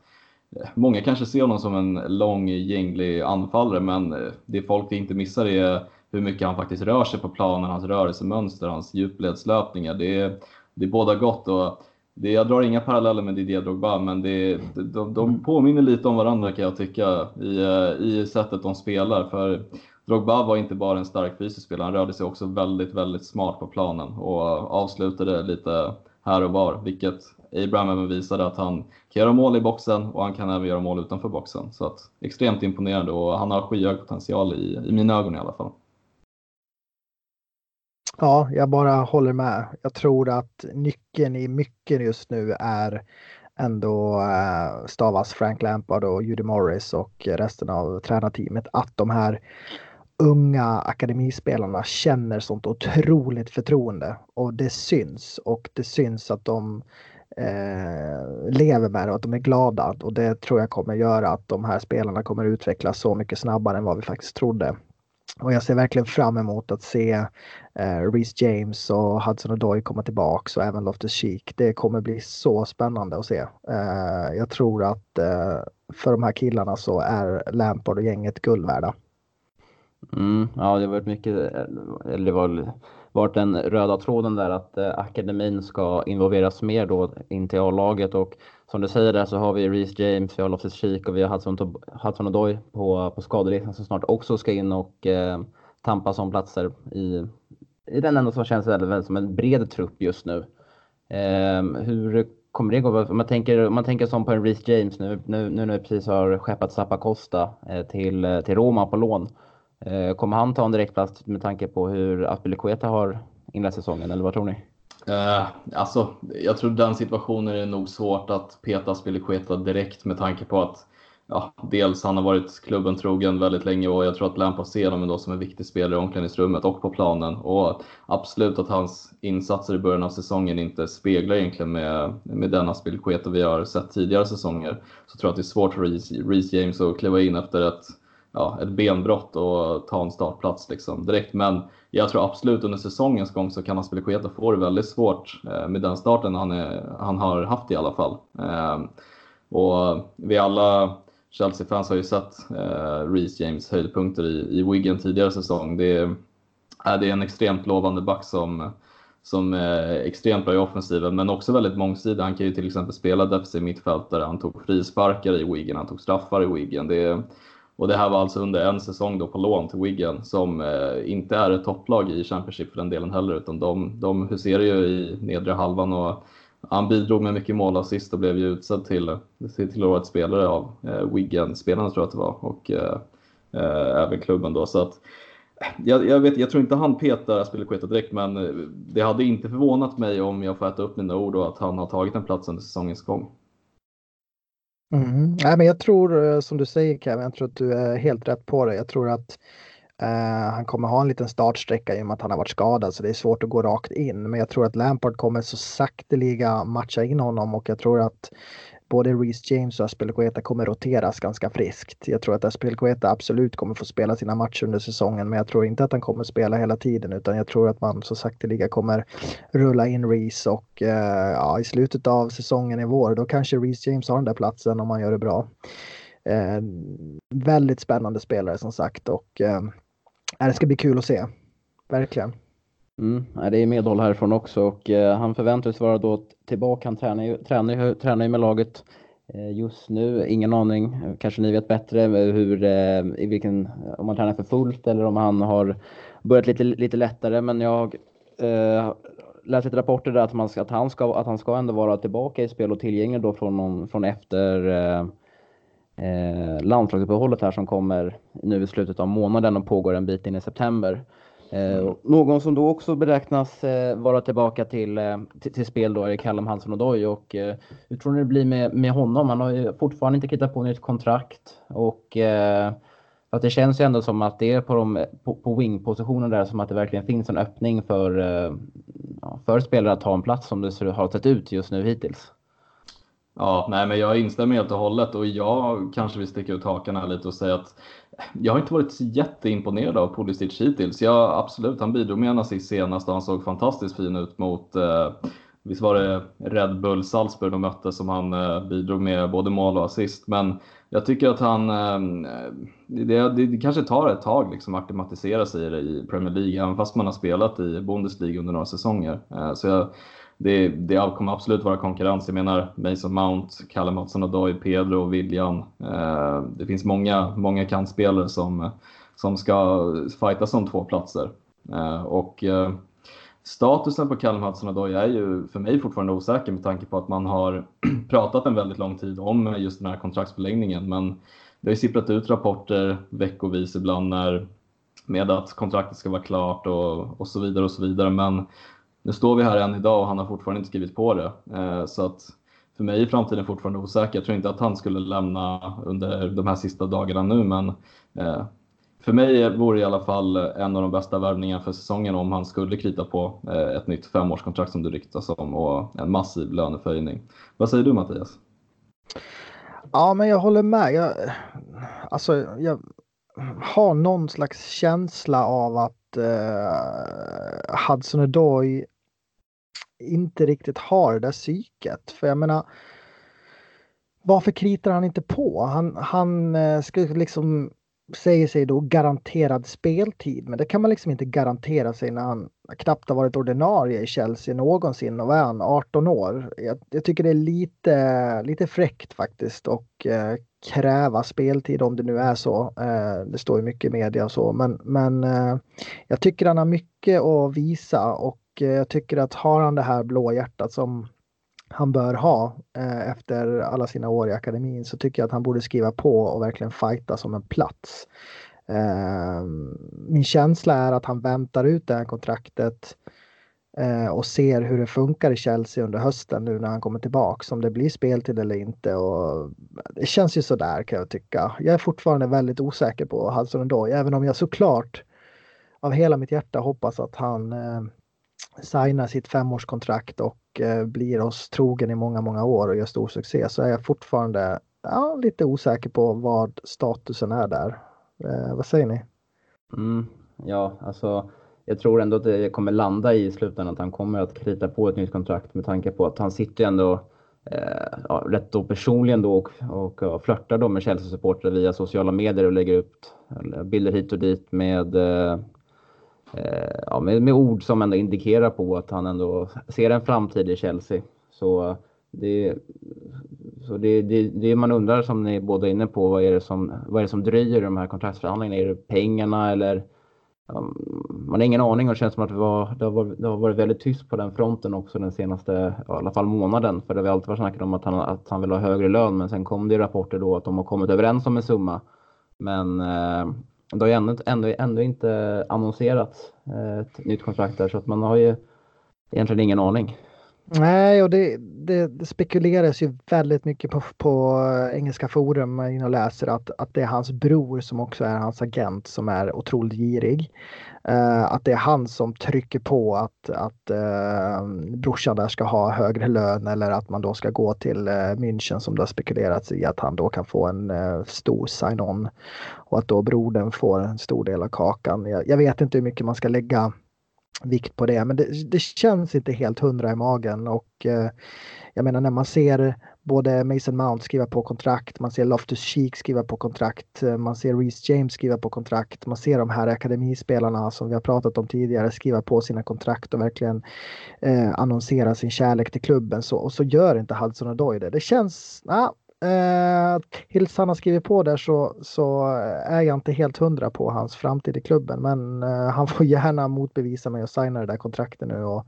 eh, Många kanske ser honom som en lång, gänglig anfallare, men eh, det folk inte missar är hur mycket han faktiskt rör sig på planen, hans rörelsemönster, hans djupledslöpningar. Det är, det är båda gott. Och det, jag drar inga paralleller med Didier Drogba, men det, de, de påminner lite om varandra kan jag tycka i, eh, i sättet de spelar. För Drogba var inte bara en stark fysisk spelare, han rörde sig också väldigt, väldigt smart på planen och avslutade lite här och var, vilket Abraham även visade att han kan göra mål i boxen och han kan även göra mål utanför boxen. Så att, extremt imponerande och han har skyhög potential i, i mina ögon i alla fall. Ja, jag bara håller med. Jag tror att nyckeln i mycket just nu är ändå eh, stavas Frank Lampard och Judy Morris och resten av tränarteamet att de här unga akademispelarna känner sånt otroligt förtroende och det syns och det syns att de eh, lever med det och att de är glada och det tror jag kommer göra att de här spelarna kommer utvecklas så mycket snabbare än vad vi faktiskt trodde. Och jag ser verkligen fram emot att se eh, Reece James och Hudson Odoi komma tillbaks och även Loftus Cheek. Det kommer bli så spännande att se. Eh, jag tror att eh, för de här killarna så är Lampard och gänget guld värda. Mm, ja, det har varit mycket, eller det var varit den röda tråden där att eh, akademin ska involveras mer då in till A-laget och som du säger där så har vi Reece James, vi har Loftus Cheek och vi har Hudson, Hudson Odoi på, på skadelistan som snart också ska in och eh, tampas om platser i, i den ändå som känns väldigt, som en bred trupp just nu. Eh, hur kommer det gå? Om man tänker, om man tänker som på en Reece James nu, nu, nu när vi precis har skeppat Zappacosta eh, till, eh, till Roma på lån. Eh, kommer han ta en direktplats med tanke på hur Aspilicueta har inlett säsongen eller vad tror ni? Eh, alltså, jag tror den situationen är nog svårt att peta Aspilicueta direkt med tanke på att ja, dels han har varit klubben trogen väldigt länge och jag tror att Lampard ser honom ändå som en viktig spelare i omklädningsrummet och på planen. Och absolut att hans insatser i början av säsongen inte speglar egentligen med, med den Aspilicueta vi har sett tidigare säsonger. Så tror jag att det är svårt för Reece James att kliva in efter ett ja, ett benbrott och ta en startplats liksom direkt. Men jag tror absolut under säsongens gång så kan Aspilicueta få det väldigt svårt eh, med den starten han, är, han har haft i alla fall. Eh, och vi alla Chelsea-fans har ju sett eh, Reece James höjdpunkter i, i Wigan tidigare säsong. Det är, det är en extremt lovande back som, som är extremt bra i offensiven men också väldigt mångsidig. Han kan ju till exempel spela defensiv mittfältare, han tog frisparkar i Wigan, han tog straffar i Wigan. Det och det här var alltså under en säsong då på lån till Wigan som eh, inte är ett topplag i Championship för den delen heller utan de, de huserar ju i nedre halvan och han bidrog med mycket mål assist och blev ju utsedd till, till årets spelare av eh, Wigan-spelarna tror jag att det var och eh, eh även klubben då. Så att, eh, jag, jag, vet, jag tror inte han petar Aspilicueta direkt men eh, det hade inte förvånat mig om jag får äta upp mina ord och att han har tagit en plats under säsongens gång. Mm. Nej, men jag tror eh, som du säger Kevin, jag tror att du är helt rätt på det. Jag tror att eh, han kommer ha en liten startsträcka i och med att han har varit skadad så det är svårt att gå rakt in. Men jag tror att Lampard kommer så sakteliga matcha in honom och jag tror att både Reece James och Aspilicueta kommer roteras ganska friskt. Jag tror att Aspilicueta absolut kommer få spela sina matcher under säsongen men jag tror inte att han kommer spela hela tiden utan jag tror att man så sakteliga kommer rulla in Reece och eh, ja, i slutet av säsongen i vår då kanske Reece James har den där platsen om han gör det bra. Eh, väldigt spännande spelare som sagt och eh, det ska bli kul att se. Verkligen. Mm, det är medhåll härifrån också och eh, han förväntas vara då tillbaka. Han tränar ju, tränar, tränar ju med laget eh, Just nu, ingen aning. Kanske ni vet bättre hur, eh, i vilken, om han tränar för fullt eller om han har börjat lite, lite lättare. Men jag eh, läst lite rapporter där att, man ska, att, han ska, att han ska ändå vara tillbaka i spel och tillgänglig då från, någon, från efter eh, eh, eh, landslagsuppehållet här som kommer nu i slutet av månaden och pågår en bit in i september. Eh, mm. Någon som då också beräknas eh, vara tillbaka till, eh, till, till, spel då är Callum Hansen Odoi och eh, hur tror ni det blir med, med honom? Han har ju fortfarande inte kritat på nytt kontrakt och eh, att det känns ju ändå som att det är på, de, på, på wing-positionen där som att det verkligen finns en öppning för, eh, för spelare att ta en plats som det har sett ut just nu hittills. Ja, nej, men jag instämmer helt och hållet och jag kanske vill sticka ut hakan här lite och säga att jag har inte varit så jätteimponerad av Pulisic hittills. Ja, absolut, han bidrog med en assist senast och han såg fantastiskt fin ut mot eh, Visst var det Red Bull Salzburg de mötte som han eh, bidrog med både mål och assist. Men jag tycker att han, eh, det, det, det, kanske tar ett tag liksom att acklimatisera sig i det i Premier League, även fast man har spelat i Bundesliga under några säsonger. Eh, så jag, det, det kommer absolut vara konkurrens. Jag menar Mason Mount, Callum Hudson-Odoi, Pedro och William. Eh, det finns många, många kantspelare som, som ska fightas om två platser. Eh, och eh, statusen på Callum Hudson-Odoi är ju för mig fortfarande osäker med tanke på att man har pratat en väldigt lång tid om just den här kontraktsförlängningen. Men det har ju sipprat ut rapporter veckovis ibland när, med att kontraktet ska vara klart och, och så vidare och så vidare. Men nu står vi här än idag och han har fortfarande inte skrivit på det. Eh, så att för mig är framtiden fortfarande osäker. Jag tror inte att han skulle lämna under de här sista dagarna nu, men eh, för mig vore det i alla fall en av de bästa värvningarna för säsongen om han skulle krita på eh, ett nytt femårskontrakt som det ryktas om och en massiv löneförhöjning. Vad säger du Mattias? Ja, men jag håller med. Jag, alltså, jag har någon slags känsla av att eh, Hudson Odoi inte riktigt har det där psyket. För jag menar, varför kritar han inte på? Han, han eh, ska liksom säger sig då garanterad speltid, men det kan man liksom inte garantera sig när han knappt har varit ordinarie i Chelsea någonsin och är han 18 år. Jag, jag, tycker det är lite, lite fräckt faktiskt och eh, kräva speltid om det nu är så. Eh, det står ju mycket i media och så, men, men eh, jag tycker han har mycket att visa och Eh, jag tycker att har han det här blå hjärtat som han bör ha eh, efter alla sina år i akademin så tycker jag att han borde skriva på och verkligen fighta som en plats. Eh, min känsla är att han väntar ut det här kontraktet eh, och ser hur det funkar i Chelsea under hösten nu när han kommer tillbaks. Om det blir speltid eller inte. Och eh, det känns ju sådär kan jag tycka. Jag är fortfarande väldigt osäker på Hudson Odoi även om jag såklart av hela mitt hjärta hoppas att han eh, signar sitt femårskontrakt och eh, blir oss trogen i många, många år och gör stor succé så är jag fortfarande ja, lite osäker på vad statusen är där. Eh, vad säger ni? Mm, ja, alltså jag tror ändå att det kommer landa i slutändan att han kommer att krita på ett nytt kontrakt med tanke på att han sitter ändå eh, ja, rätt då personligen då och, och, och flörtar då med Chelsea-supportrar via sociala medier och lägger upp eh, bilder hit och dit med Eh, Eh, ja, med, med, ord som ändå indikerar på att han ändå ser en framtid i Chelsea. Så eh, det, så det, det, det man undrar som ni båda är inne på, vad är det som, vad är det som dröjer i de här kontraktsförhandlingarna? Är det pengarna eller? man har ingen aning och det känns som att det, var, det, har varit, det har varit väldigt tyst på den fronten också den senaste, i alla fall månaden. För det har alltid varit snackat om att han, att han vill ha högre lön men sen kom det rapporter då att de har kommit överens om en summa. Men eh, det har ju ändå, ändå, ändå inte annonserats eh, ett nytt kontrakt där så att man har ju egentligen ingen aning. Nej, och det, det, det, spekuleras ju väldigt mycket på, på eh, engelska forum in och läser att, att det är hans bror som också är hans agent som är otroligt girig. Uh, att det är han som trycker på att, att uh, brorsan där ska ha högre lön eller att man då ska gå till uh, München som det har spekulerats i att han då kan få en uh, stor sign-on. Och att då brodern får en stor del av kakan. Jag, jag vet inte hur mycket man ska lägga vikt på det. Men det, det, känns inte helt hundra i magen och eh, jag menar när man ser både Mason Mount skriva på kontrakt, man ser Loftus Cheek skriva på kontrakt, eh, man ser Reece James skriva på kontrakt, man ser de här akademispelarna som vi har pratat om tidigare skriva på sina kontrakt och verkligen eh, annonsera sin kärlek till klubben så, och så gör inte Hudson Odoi det. Det känns, nah, eh, tills han har skrivit på där så, så är jag inte helt hundra på hans framtid i klubben. Men eh, han får gärna motbevisa mig och signa det där kontraktet nu och,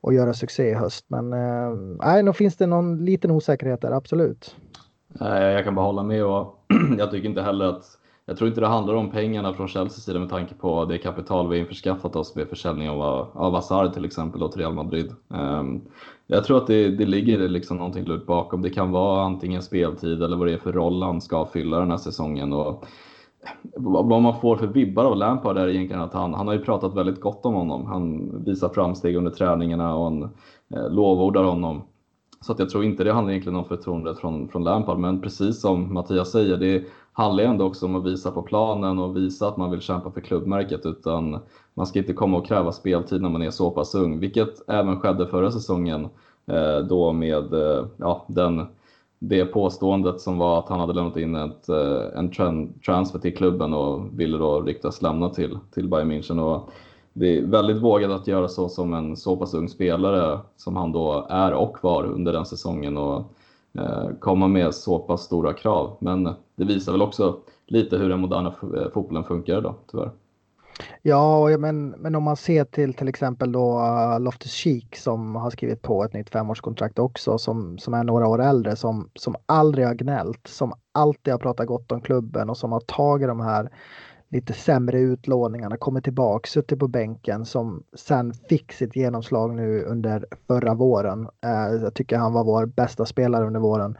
och göra succé i höst. Men eh, nog finns det någon liten osäkerhet där, absolut. Jag kan bara hålla med och jag tycker inte heller att jag tror inte det handlar om pengarna från Chelseas sida med tanke på det kapital vi införskaffat oss med försäljning av, av Hazard till exempel och till Real Madrid. Um, jag tror att det, det ligger liksom någonting lurt bakom. Det kan vara antingen speltid eller vad det är för roll han ska fylla den här säsongen. Och vad man får för vibbar av Lampard är egentligen att han, han har ju pratat väldigt gott om honom. Han visar framsteg under träningarna och han eh, lovordar honom. Så att jag tror inte det handlar egentligen om förtroendet från, från Lampard, men precis som Mattias säger, det handlar ju ändå också om att visa på planen och visa att man vill kämpa för klubbmärket, utan man ska inte komma och kräva speltid när man är så pass ung, vilket även skedde förra säsongen eh, då med eh, ja, den, det påståendet som var att han hade lämnat in ett, eh, en transfer till klubben och ville då ryktas lämna till, till Bayern München. Och det är väldigt vågat att göra så som en så pass ung spelare som han då är och var under den säsongen och Eh, komma med så pass stora krav. Men det visar väl också lite hur den moderna eh, fotbollen funkar idag, tyvärr. Ja, men, men om man ser till till exempel då eh, Loftus Cheek som har skrivit på ett nytt femårskontrakt också som, som är några år äldre som, som aldrig har gnällt, som alltid har pratat gott om klubben och som har tagit de här lite sämre utlåningarna, kommit tillbaka, suttit på bänken som sen fick sitt genomslag nu under förra våren. Eh, jag tycker han var vår bästa spelare under våren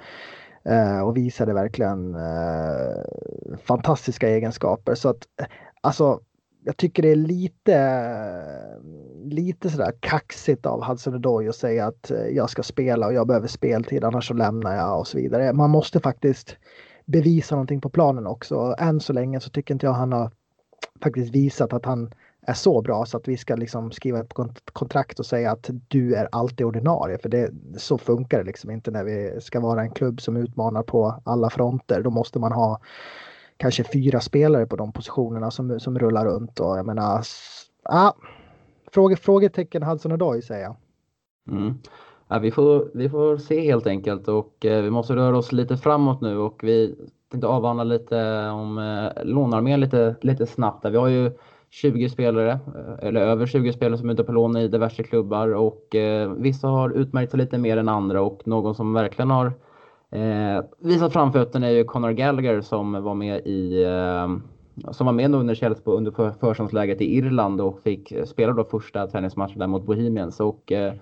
eh, och visade verkligen eh, fantastiska egenskaper. Så att alltså, jag tycker det är lite, lite sådär kaxigt av Hudson Odoi att säga att eh, jag ska spela och jag behöver speltid annars så lämnar jag och så vidare. Man måste faktiskt bevisa någonting på planen också. Än så länge så tycker inte jag han har faktiskt visat att han är så bra så att vi ska liksom skriva ett kontrakt och säga att du är alltid ordinarie. För det, så funkar det liksom inte när vi ska vara en klubb som utmanar på alla fronter. Då måste man ha kanske fyra spelare på de positionerna som, som rullar runt och jag menar, ah, fråge, frågetecken Hudson Odoi säger jag. Mm. Ja, vi, får, vi får se helt enkelt och eh, vi måste röra oss lite framåt nu och vi tänkte avhandla lite om eh, lånearmén lite, lite snabbt. Där. Vi har ju 20 spelare, eh, eller över 20 spelare som är ute på lån i diverse klubbar och eh, vissa har utmärkt sig lite mer än andra och någon som verkligen har eh, visat framfötterna är ju Conor Gallagher som var med i eh, som var med under Chelsea på, under för, försäsongsläget i Irland och fick eh, spela då första träningsmatchen där mot Bohemians. Och, eh,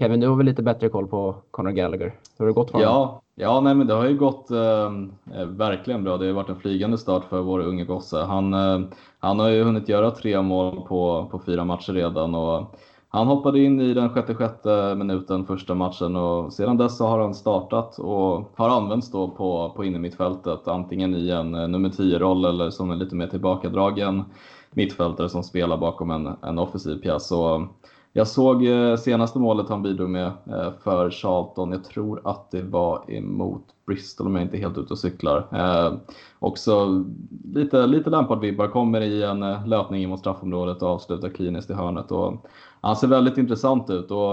Kevin, du har väl lite bättre koll på Conor Gallagher? Hur har det gått för honom? Ja, ja nej, men det har ju gått ehm, eh, verkligen bra. Det har varit en flygande start för vår unge gosse. Han, eh, han har ju hunnit göra tre mål på, på fyra matcher redan och han hoppade in i den 66 minuten första matchen och sedan dess så har han startat och har använts då på, på innermittfältet antingen i en eh, nummer 10-roll eller som en lite mer tillbakadragen mittfältare som spelar bakom en, en offensiv pjäs. Och jag såg eh, senaste målet han bidrog med eh, för Charlton. Jag tror att det var emot Bristol om jag inte är helt ute och cyklar. Eh, också lite, lite Lampard-vibbar, kommer i en löpning löpning mot straffområdet och avslutar kliniskt i hörnet. Och han ser väldigt intressant ut och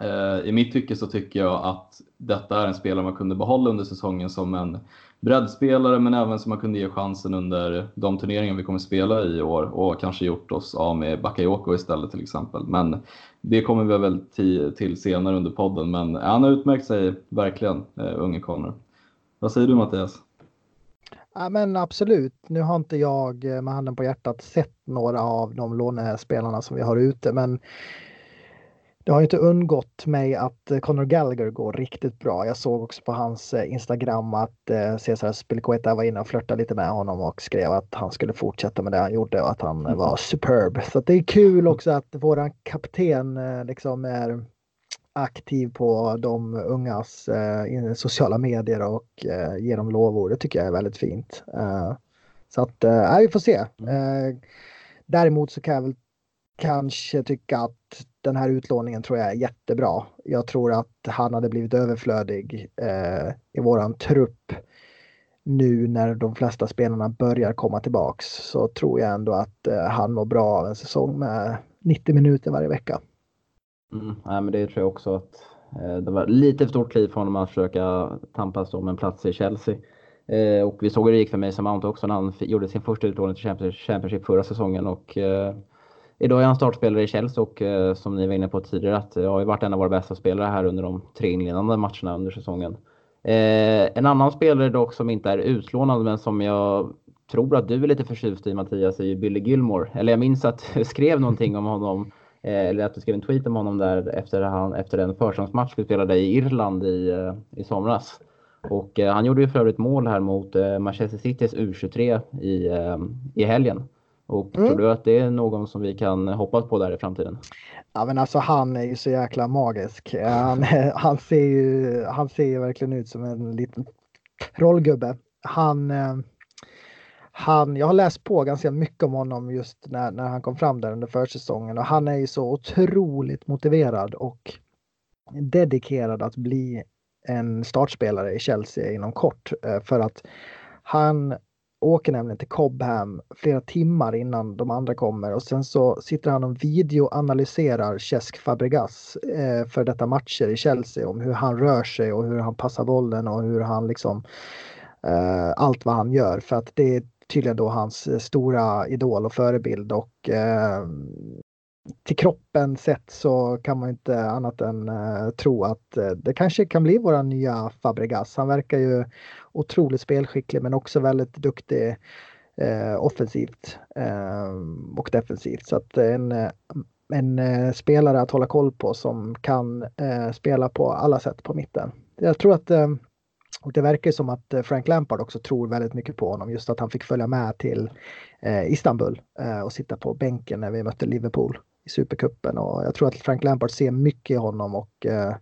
eh, i mitt tycke så tycker jag att detta är en spelare man kunde behålla under säsongen som en breddspelare men även som man kunde ge chansen under de turneringar vi kommer spela i år och kanske gjort oss av med Bakayoko istället till exempel. Men det kommer vi väl till senare under podden. Men han har utmärkt sig verkligen, eh, unge Connor. Vad säger du Mattias? Ja, men absolut. Nu har inte jag eh, med handen på hjärtat sett några av de lånespelarna som vi har ute, men det har inte undgått mig att eh, Conor Gallagher går riktigt bra. Jag såg också på hans eh, Instagram att eh, Cesar Spilicueta var inne och flörtade lite med honom och skrev att han skulle fortsätta med det han gjorde och att han mm. var superb. Så det är kul också att våran kapten liksom är aktiv på de ungas sociala medier och ger dem lovord. Det tycker jag är väldigt fint. Så att, eh, vi får se. Mm. däremot så kan jag väl kanske tycka att den här utlåningen tror jag är jättebra. Jag tror att han hade blivit överflödig eh, i våran trupp nu när de flesta spelarna börjar komma tillbaks så tror jag ändå att eh, han mår bra av en säsong med 90 minuter varje vecka. Mm, nej, men det tror jag också att eh, Det var lite för stort kliv för honom att försöka tampas om en plats i Chelsea. Eh, och vi såg hur det gick för Mason Mount också när han gjorde sin första utlåning till Championship förra säsongen. Och eh, idag är han startspelare i Chelsea och eh, som ni var inne på tidigare att jag har varit en av våra bästa spelare här under de tre inledande matcherna under säsongen. Eh, en annan spelare dock som inte är utlånad men som jag tror att du är lite förtjust i Mattias är ju Billy Gilmore. Eller jag minns att du skrev någonting om honom eller att du skrev en tweet om honom där efter, han, efter en försäsongsmatch vi spelade i Irland i, i somras. Och eh, han gjorde ju för övrigt mål här mot eh, Manchester Citys U23 i, eh, i helgen. Och mm. tror du att det är någon som vi kan hoppas på där i framtiden? Ja men alltså han är ju så jäkla magisk. Han, han, ser, ju, han ser ju verkligen ut som en liten rollgubbe. Han, han, jag har läst på ganska mycket om honom just när, när han kom fram där under försäsongen och han är ju så otroligt motiverad och dedikerad att bli en startspelare i Chelsea inom kort eh, för att han åker nämligen till Cobham flera timmar innan de andra kommer och sen så sitter han och videoanalyserar Cesc Fabregas eh, för detta matcher i Chelsea om hur han rör sig och hur han passar bollen och hur han liksom eh, allt vad han gör för att det är tydligen då hans eh, stora idol och förebild och eh, till kroppen sett så kan man inte annat än uh, tro att uh, det kanske kan bli våra nya Fabregas. Han verkar ju otroligt spelskicklig men också väldigt duktig eh, offensivt eh, och defensivt. Så att en, eh, en eh, spelare att hålla koll på som kan spela på alla sätt på mitten. Jag tror att och det verkar som att Frank Lampard också tror väldigt mycket på honom. Just att han fick följa med till Istanbul och sitta på bänken när vi mötte Liverpool i Supercupen och jag tror att Frank Lampard ser mycket i honom och eh,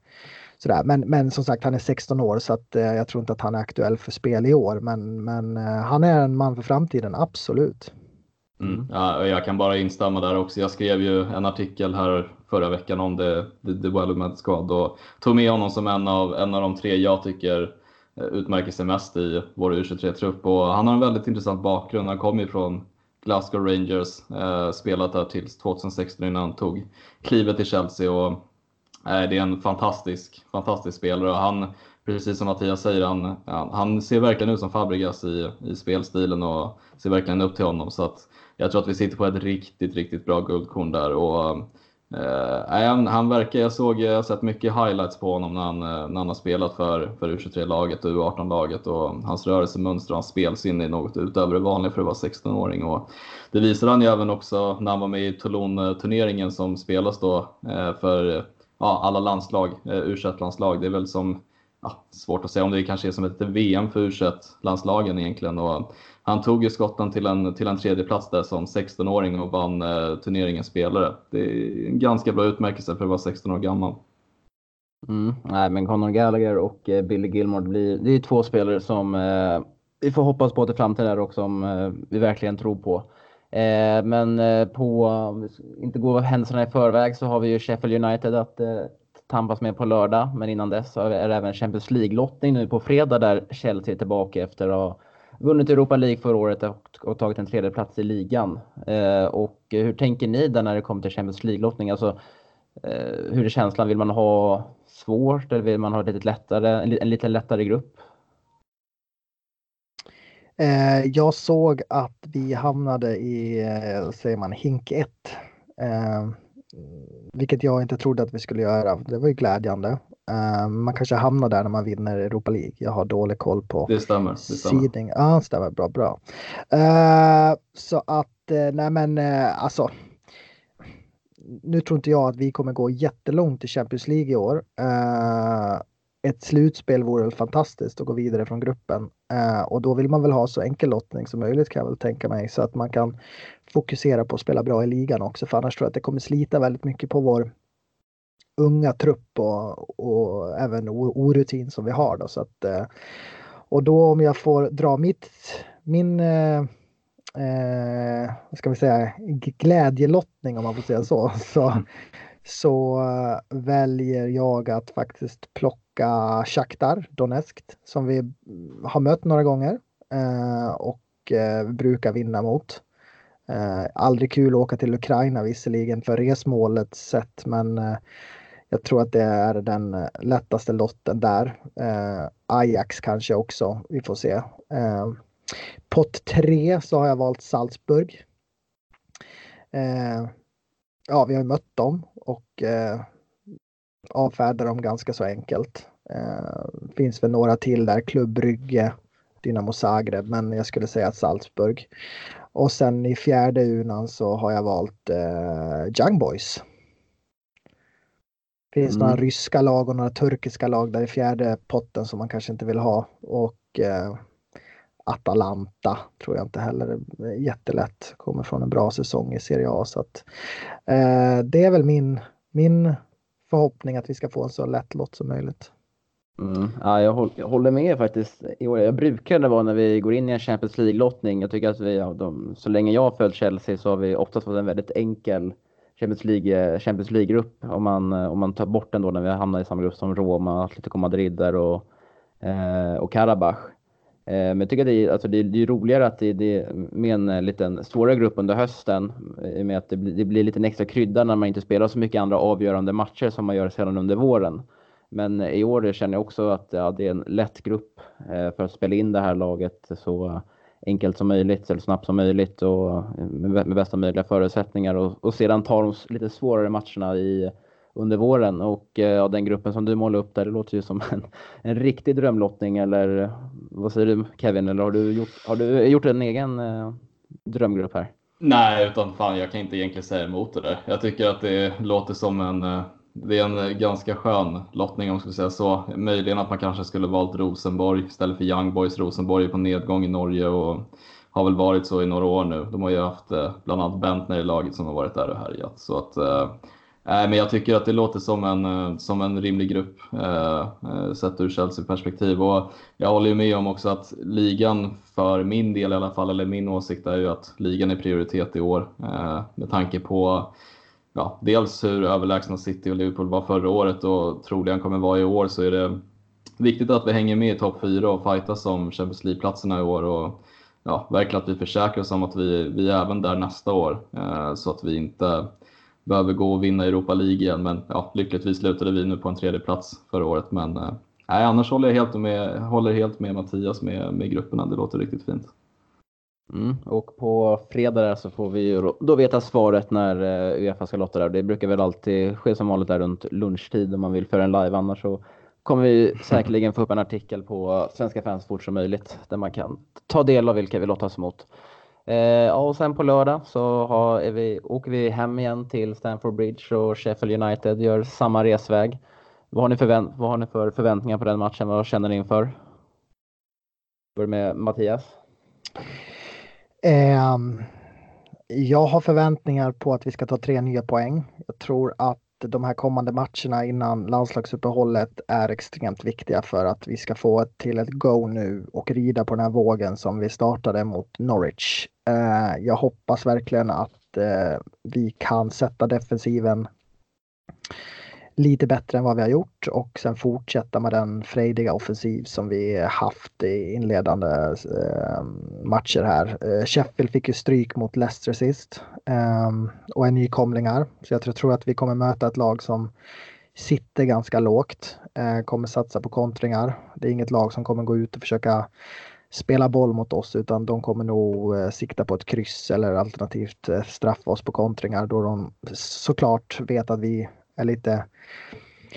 sådär. Men, men som sagt, han är 16 år så att eh, jag tror inte att han är aktuell för spel i år. Men, men eh, han är en man för framtiden, absolut. Mm. Ja, jag kan bara instämma där också. Jag skrev ju en artikel här förra veckan om det, the development squad och tog med honom som en av, en av de tre jag tycker eh, utmärker sig mest i vår U23-trupp. Och han har en väldigt intressant bakgrund. Han kommer ju från Glasgow Rangers, eh, spelat där tills 2016 innan han tog klivet till Chelsea. Och, det är en fantastisk, fantastisk spelare och han, precis som Mattias säger, han, han ser verkligen ut som Fabregas i, i spelstilen och ser verkligen upp till honom. Så att jag tror att vi sitter på ett riktigt, riktigt bra guldkorn där. Och, Eh, han, han verkar, jag såg, jag har sett mycket highlights på honom när han, eh, när han har spelat för, för U23-laget och U18-laget och hans rörelsemönster och hans spelsinne är något utöver det vanliga för att vara 16-åring. Och det visade han ju även också när han var med i Toulon-turneringen som spelas då eh, för ja, alla landslag, eh, U21-landslag. Det är väl som, ja, svårt att säga om det kanske är som ett VM för U21-landslagen egentligen. Och han tog ju Skottland till en, till en tredje plats där som 16-åring och vann eh, turneringens spelare. Det är en ganska bra utmärkelse för att vara 16 år gammal. Mm, nej, men Conor Gallagher och eh, Billy Gilmore, blir, det är två spelare som eh, vi får hoppas på till framtiden och som eh, vi verkligen tror på. Eh, men eh, om på, inte gå händelserna i förväg så har vi ju Sheffield United att eh, tampas med på lördag. Men innan dess är det även Champions League-lottning nu på fredag där Chelsea är tillbaka efter att ha vunnit Europa League förra året och, och tagit en tredje plats i ligan. Eh, och hur tänker ni där när det kommer till Champions League-lottning? Alltså, eh, hur är känslan? Vill man ha svårt eller vill man ha lite lättare, en, en lite lättare grupp? Eh, jag såg att vi hamnade i, eh, säger man, hink 1. Eh, vilket jag inte trodde att vi skulle göra. Det var ju glädjande. Uh, man kanske hamnar där när man vinner Europa League. Jag har dålig koll på det stämmer, det stämmer. seeding. Ja, det stämmer. Bra, bra. Uh, så att, uh, nej men alltså. Nu tror inte jag att vi kommer gå jättelångt i Champions League i år ett slutspel vore väl fantastiskt att gå vidare från gruppen. Eh, och då vill man väl ha så enkel lottning som möjligt kan jag väl tänka mig. Så att man kan fokusera på att spela bra i ligan också. För annars tror jag att det kommer slita väldigt mycket på vår unga trupp och, och även orutin som vi har. Då, så att, eh, och då om jag får dra mitt, min eh, eh, vad ska vi säga, glädjelottning om man får säga så. Så, så eh, väljer jag att faktiskt plocka Shakhtar Donetsk som vi har mött några gånger eh, och eh, brukar vinna mot. Eh, aldrig kul att åka till Ukraina visserligen för resmålet sett men Jag tror att det är den lättaste lotten där. Eh, Ajax kanske också, vi får se. Eh, pott 3 så har jag valt Salzburg. Eh, ja, vi har mött dem och eh, avfärdar dem ganska så enkelt. Eh, finns väl några till där, Klubb Brygge, Dynamo Zagreb, men jag skulle säga Salzburg. Och sen i fjärde unan så har jag valt eh, Young Boys. Finns mm. några ryska lag och några turkiska lag där i fjärde potten som man kanske inte vill ha. Och eh, Atalanta tror jag inte heller är jättelätt. Kommer från en bra säsong i Serie A. Så att, eh, det är väl min, min förhoppning att vi ska få en så lätt lott som möjligt. Mm. Ja, jag, håller med faktiskt. Jag brukar det vara när vi går in i en Champions League-lottning. Jag tycker att vi, de, så länge jag har följt Chelsea så har vi oftast fått en väldigt enkel Champions League, Champions League-grupp. Om man, om man tar bort den då när vi hamnar i samma grupp som Roma, Atletico Madrid där och, eh, och Karabach. Eh, men jag tycker att det är, alltså det är, det är roligare att det, det med en eh, liten svårare grupp under hösten. Eh, I och med att det blir, det blir lite extra krydda när man inte spelar så mycket andra avgörande matcher som man gör sedan under våren. Men eh, i år känner jag också att ja, det är en lätt grupp eh, för att spela in det här laget så enkelt som möjligt, eller snabbt som möjligt och med, bästa möjliga förutsättningar och, och sedan ta de lite svårare matcherna i, under våren. Och eh, ja, den gruppen som du målar upp där, det låter ju som en, en riktig drömlottning eller eh, vad säger du Kevin? Eller har du gjort, har du gjort en egen eh, drömgrupp här? Nej, utan fan jag kan inte egentligen säga emot det där. Jag tycker att det låter som en eh, det är en ganska skön lottning om man skulle säga så. Möjligen att man kanske skulle valt Rosenborg istället för Young Boys. Rosenborg är på nedgång i Norge och har väl varit så i några år nu. De har ju haft bland annat Bentner i laget som har varit där och härjat. Så att, Nej, men jag tycker att det låter som en, eh, som en rimlig grupp eh, eh, sett ur Chelsea-perspektiv. Och jag håller ju med om också att ligan, för min del i alla fall, eller min åsikt är ju att ligan är prioritet i år. eh, med tanke på ja, dels hur överlägsna City och Liverpool var förra året och troligen kommer vara i år så är det viktigt att vi hänger med i topp 4 och fightas om Champions League-platserna i år. Och, ja, verkligen att vi försäkrar oss om att vi, vi är även där nästa år eh, så att vi inte behöver gå och vinna Europa League igen. Men ja, lyckligtvis slutade vi nu på en tredje plats förra året. Men eh, nej, annars håller jag helt med, håller helt med Mattias med, med grupperna. Det låter riktigt fint. Mm. Och på fredag så får vi då veta svaret när eh, Uefa ska lotta där. Det brukar väl alltid ske som vanligt där runt lunchtid om man vill föra en live. Annars så kommer vi säkerligen få upp en artikel på Svenska fans fort som möjligt där man kan ta del av vilka vi lottas mot. Eh, och sen på lördag så har, vi, åker vi hem igen till Stamford Bridge och Sheffield United gör samma resväg. Vad har ni, förvänt vad har ni för förväntningar på den matchen? Vad känner ni inför? Börjar med Mattias. Eh, jag har förväntningar på att vi ska ta tre nya poäng. Jag tror att de här kommande matcherna innan landslagsuppehållet är extremt viktiga för att vi ska få till ett go nu och rida på den här vågen som vi startade mot Norwich. Eh, jag hoppas verkligen att eh, vi kan sätta defensiven lite bättre än vad vi har gjort och sen fortsätta med den frejdiga offensiv som vi haft i inledande eh, matcher här. Eh, Sheffield fick ju stryk mot Leicester sist eh, och är nykomlingar. Så jag tror att vi kommer möta ett lag som sitter ganska lågt, eh, kommer satsa på kontringar. Det är inget lag som kommer gå ut och försöka spela boll mot oss utan de kommer nog eh, sikta på ett kryss eller alternativt eh, straffa oss på kontringar då de såklart vet att vi är lite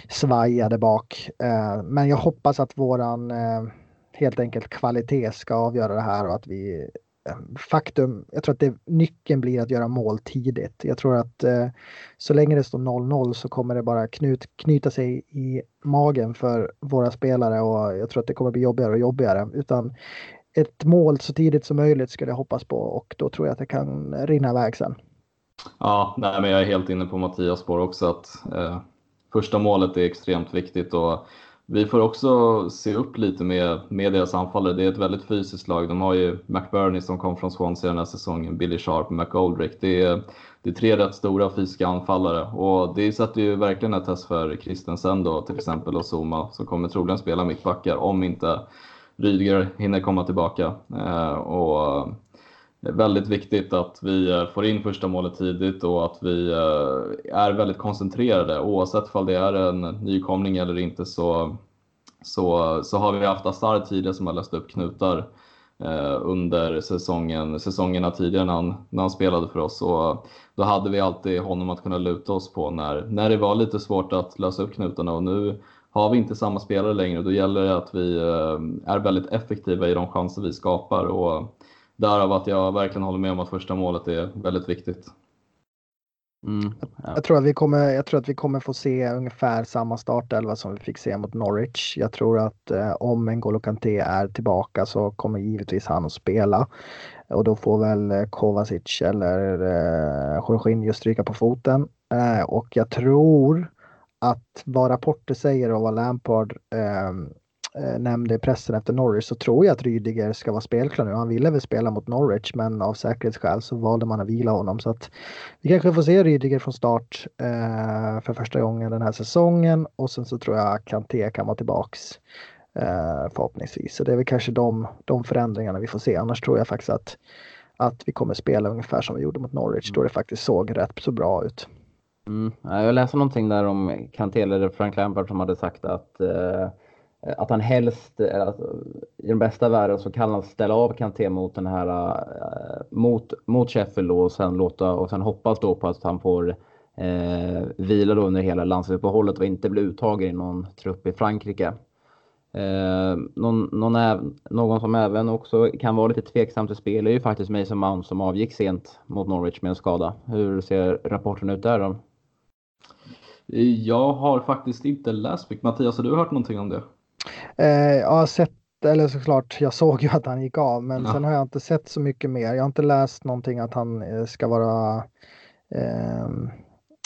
svajade bak. Eh, men jag hoppas att våran eh, helt enkelt kvalitet ska avgöra det här och att vi eh, Faktum, jag tror att det, nyckeln blir att göra mål tidigt. Jag tror att så länge det står 0-0 så kommer det bara knut, knyta sig i magen för våra spelare och jag tror att det kommer bli jobbigare och jobbigare. Utan ett mål så tidigt som möjligt skulle jag hoppas på och då tror jag att det kan rinna iväg sen. Ja, nej, men jag är helt inne på Mattias spår också att eh, första målet är extremt viktigt och vi får också se upp lite med, med deras anfallare. Det är ett väldigt fysiskt lag. De har ju McBurney som kom från Swansea den här säsongen, Billy Sharp och McGoldrick. Det är, det är tre rätt stora fysiska anfallare och det sätter ju verkligen ett test för Christensen då till exempel och Zuma som kommer troligen spela mittbackar om inte Rydger hinner komma tillbaka. Eh, och väldigt viktigt att vi eh, får in första målet tidigt och att vi eh, är väldigt koncentrerade. Oavsett om det är en nykomling eller inte så, så, så har vi haft Asar tidigare som har löst upp knutar eh, under säsongen, säsongerna tidigare när han, när han spelade för oss. Och då hade vi alltid honom att kunna luta oss på när, när det var lite svårt att lösa upp knutarna. Och nu har vi inte samma spelare längre då gäller det att vi är väldigt effektiva i de chanser vi skapar. Och därav att jag verkligen håller med om att första målet är väldigt viktigt. Mm, ja. jag, tror att vi kommer, jag tror att vi kommer få se ungefär samma startelva som vi fick se mot Norwich. Jag tror att eh, om N'Golo Kanté är tillbaka så kommer givetvis han att spela. Och då får väl eh, Kovacic eller eh, Jorginho stryka på foten. Eh, och jag tror att vad rapporter säger och vad Lampard eh, nämnde i pressen efter Norwich så tror jag att Rydiger ska vara spelklar nu. Han ville väl spela mot Norwich men av säkerhetsskäl så valde man att vila honom. Så att vi kanske får se Rydiger från start eh, för första gången den här säsongen och sen så tror jag Kanté kan vara tillbaks eh, förhoppningsvis. Så det är väl kanske de, de förändringarna vi får se. Annars tror jag faktiskt att, att vi kommer spela ungefär som vi gjorde mot Norwich då det faktiskt såg rätt så bra ut. Mm. Jag läste någonting där om Kanté eller Frank Lampard som hade sagt att eh, Eh, Eh, att han helst, eh, eh, i den bästa världen så kan han ställa av Kanté mot den här, mot, mot Sheffield och sen låta, och sen hoppas då på att han får eh, vila då under hela landslagsuppehållet och inte bli uttagen i någon trupp i Frankrike. Eh, någon, någon, någon, som även också kan vara lite tveksam till spel är ju faktiskt Mason Mount som avgick sent mot Norwich med en skada. Hur ser rapporten ut där då? Jag har faktiskt inte läst mycket. Mattias, har du hört någonting om det? Eh, jag har sett, eller såklart, jag såg ju att han gick av, men ja. sen har jag inte sett så mycket mer. Jag har inte läst någonting att han eh, ska vara ehm,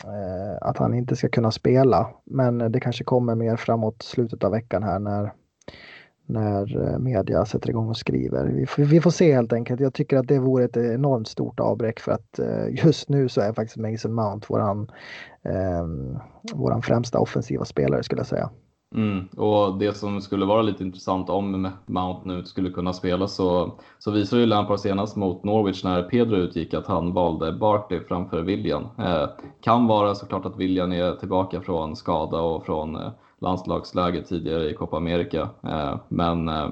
eh, att han inte ska kunna spela. Men det kanske kommer mer framåt slutet av veckan här när, när eh, media sätter igång och skriver. Vi får, vi får se helt enkelt. Jag tycker att det vore ett enormt stort avbräck för att just nu så är faktiskt Mason Mount våran, eh, våran främsta offensiva spelare skulle jag säga. Mm. Och det som skulle vara lite intressant om Mount nu skulle kunna spela så, så visade ju Lampard senast mot Norwich när Pedro utgick att han valde Barkley framför William. Eh, kan vara såklart att William är tillbaka från skada och från eh, landslagsläget tidigare i Copa America. Eh, men eh,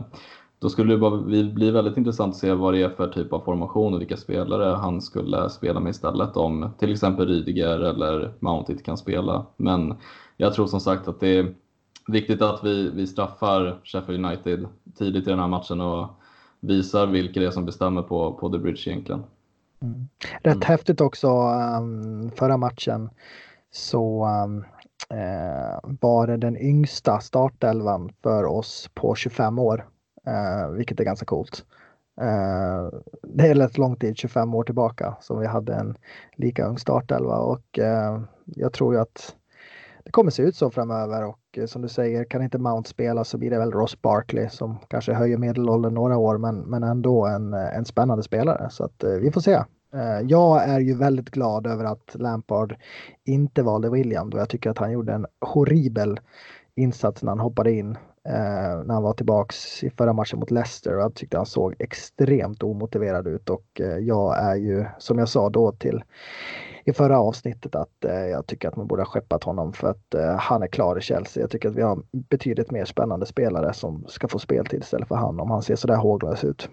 då skulle det bara bli väldigt intressant att se vad det är för typ av formation och vilka spelare han skulle spela med istället om till exempel Rydiger eller Mount inte kan spela. Men jag tror som sagt att det är viktigt att vi, vi straffar Sheffield United tidigt i den här matchen och visar vilka det är som bestämmer på, på The Bridge egentligen. Mm. Rätt mm. häftigt också um, förra matchen så um, uh, var det den yngsta startelvan för oss på 25 år, uh, vilket är ganska coolt. Uh, det är rätt lång tid, 25 år tillbaka, som vi hade en lika ung startelva och jag tror ju att det kommer se ut så framöver och eh, som du säger, kan inte Mount spela så blir det väl Ross Barkley som kanske höjer medelåldern några år men, men ändå en, eh, en spännande spelare. Så att eh, vi får se. Jag är ju väldigt glad över att Lampard inte valde William då jag tycker att han gjorde en horribel insats när han hoppade in när han var tillbaks i förra matchen mot Leicester och jag tyckte han såg extremt omotiverad ut och jag är ju som jag sa då till i förra avsnittet att eh, jag tycker att man borde ha skeppat honom för att eh, han är klar i Chelsea. Jag tycker att vi har betydligt mer spännande spelare som ska få speltid istället för han om han ser sådär håglös ut.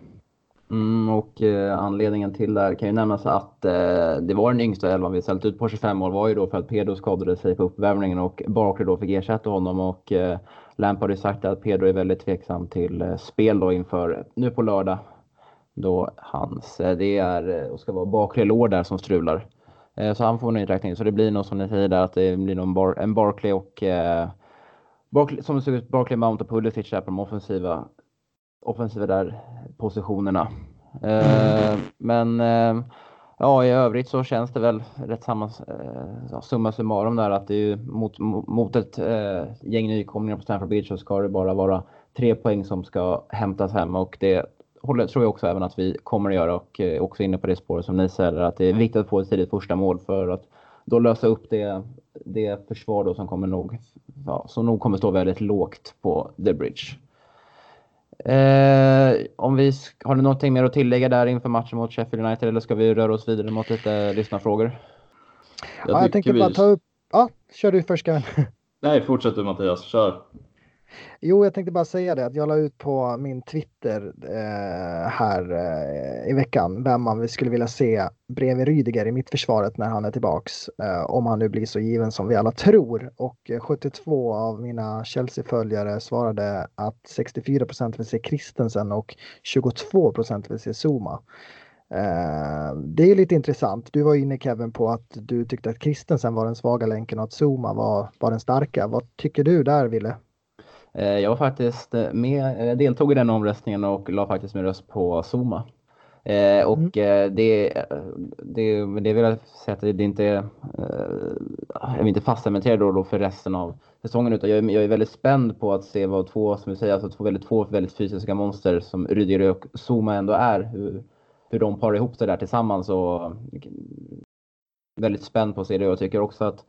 Mm, och eh, anledningen till det här kan ju nämnas att eh, det var den yngsta elvan vi ställt ut på 25 år var ju då för att Pedro skadade sig på uppvärmningen och Barkley då fick ersätta honom och eh, Lampard har ju sagt att Pedro är väldigt tveksam till eh, spel då inför nu på lördag. Då hans, eh, det är eh, och ska vara bakre lår där som strular. Eh, så han får en uträkning. Så det blir nog som ni säger där att det blir nog en, bar, en Barkley och eh, Barkley, som det ser ut, Barkley, Mount och Pulisic där på de offensiva, offensiva där positionerna. Eh, men eh, ja, i övrigt så känns det väl rätt samma, eh, summa summarum där att det är mot, mot ett eh, gäng nykomlingar på Stamford Bridge så ska det bara vara tre poäng som ska hämtas hem och det håller, tror jag också även att vi kommer att göra och eh, också inne på det spåret som ni säger att det är viktigt att få ett tidigt första mål för att då lösa upp det, det försvar då som kommer nog, ja, som nog kommer stå väldigt lågt på The Bridge. Eh, om vi, har du någonting mer att tillägga där inför matchen mot Sheffield United eller ska vi röra oss vidare mot lite lyssnarfrågor? Jag, ja, jag tänkte vi... bara ta upp, ja, kör du först Kevin. Nej, fortsätt du Mattias, kör. Jo, jag tänkte bara säga det att jag la ut på min Twitter eh, här eh, i veckan vem man skulle vilja se bredvid Rydiger i mittförsvaret när han är tillbaks. Eh, om han nu blir så given som vi alla tror. Och eh, 72 av mina Chelsea-följare svarade att 64% vill se Christensen och 22% vill se Zuma. Eh, det är lite intressant. Du var inne Kevin på att du tyckte att Christensen var den svaga länken och att Zuma var, var den starka. Vad tycker du där Ville? Eh, jag var faktiskt eh, med, jag deltog i den omröstningen och la faktiskt min röst på Zuma. Eh, och mm. det, det, det vill jag säga att det, det inte är, jag vill inte fastcementera då, då för resten av säsongen utan jag är, jag är väldigt spänd på att se vad två, som vi säger, alltså två väldigt, två väldigt fysiska monster som Rydiger och Zuma ändå är. Hur, hur de parar ihop sig där tillsammans och väldigt spänd på att se det. Jag tycker också att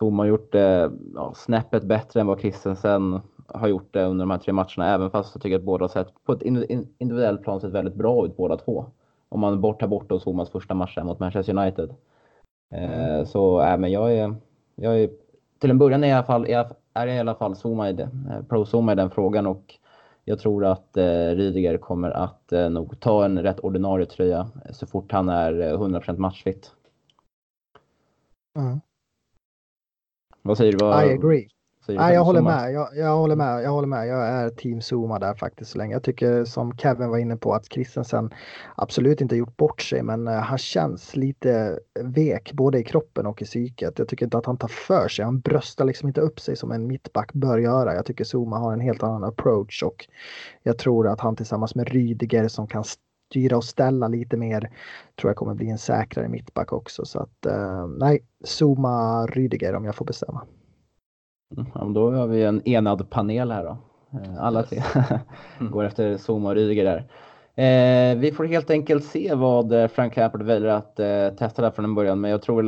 Zuma har gjort det ja, snäppet bättre än vad Christensen har gjort det under de här tre matcherna, även fast jag tycker att båda har sett på ett individuellt plan sett väldigt bra ut båda två. Om man bort, tar bort då Zomas första match mot Manchester United. Eh, så äh, men jag är, jag är, till en början är, i alla fall, är jag i alla fall Zuma i det, eh, pro-Zuma i den frågan och jag tror att eh, Rydiger kommer att eh, nog ta en rätt ordinarie tröja så fort han är 100% eh, matchfit. Mm. Vad säger du? Vad, I agree. Nej, jag håller med. Jag, jag, håller med. Jag håller med. Jag är team Zuma där faktiskt så länge. Jag tycker som Kevin var inne på att Christensen absolut inte gjort bort sig, men uh, han känns lite vek både i kroppen och i psyket. Jag tycker inte att han tar för sig. Han bröstar liksom inte upp sig som en mittback bör göra. Jag tycker Zuma har en helt annan approach och jag tror att han tillsammans med Rydiger som kan styra och ställa lite mer tror jag kommer bli en säkrare mittback också. Så att uh, nej, Zuma Rydiger om jag får bestämma. Ja, då har vi en enad panel här då. Eh, alla tre mm. går efter Zuma och Rydiger där. Eh, vi får helt enkelt se vad eh, Frank Lampard väljer att eh, testa där från en början, men jag tror,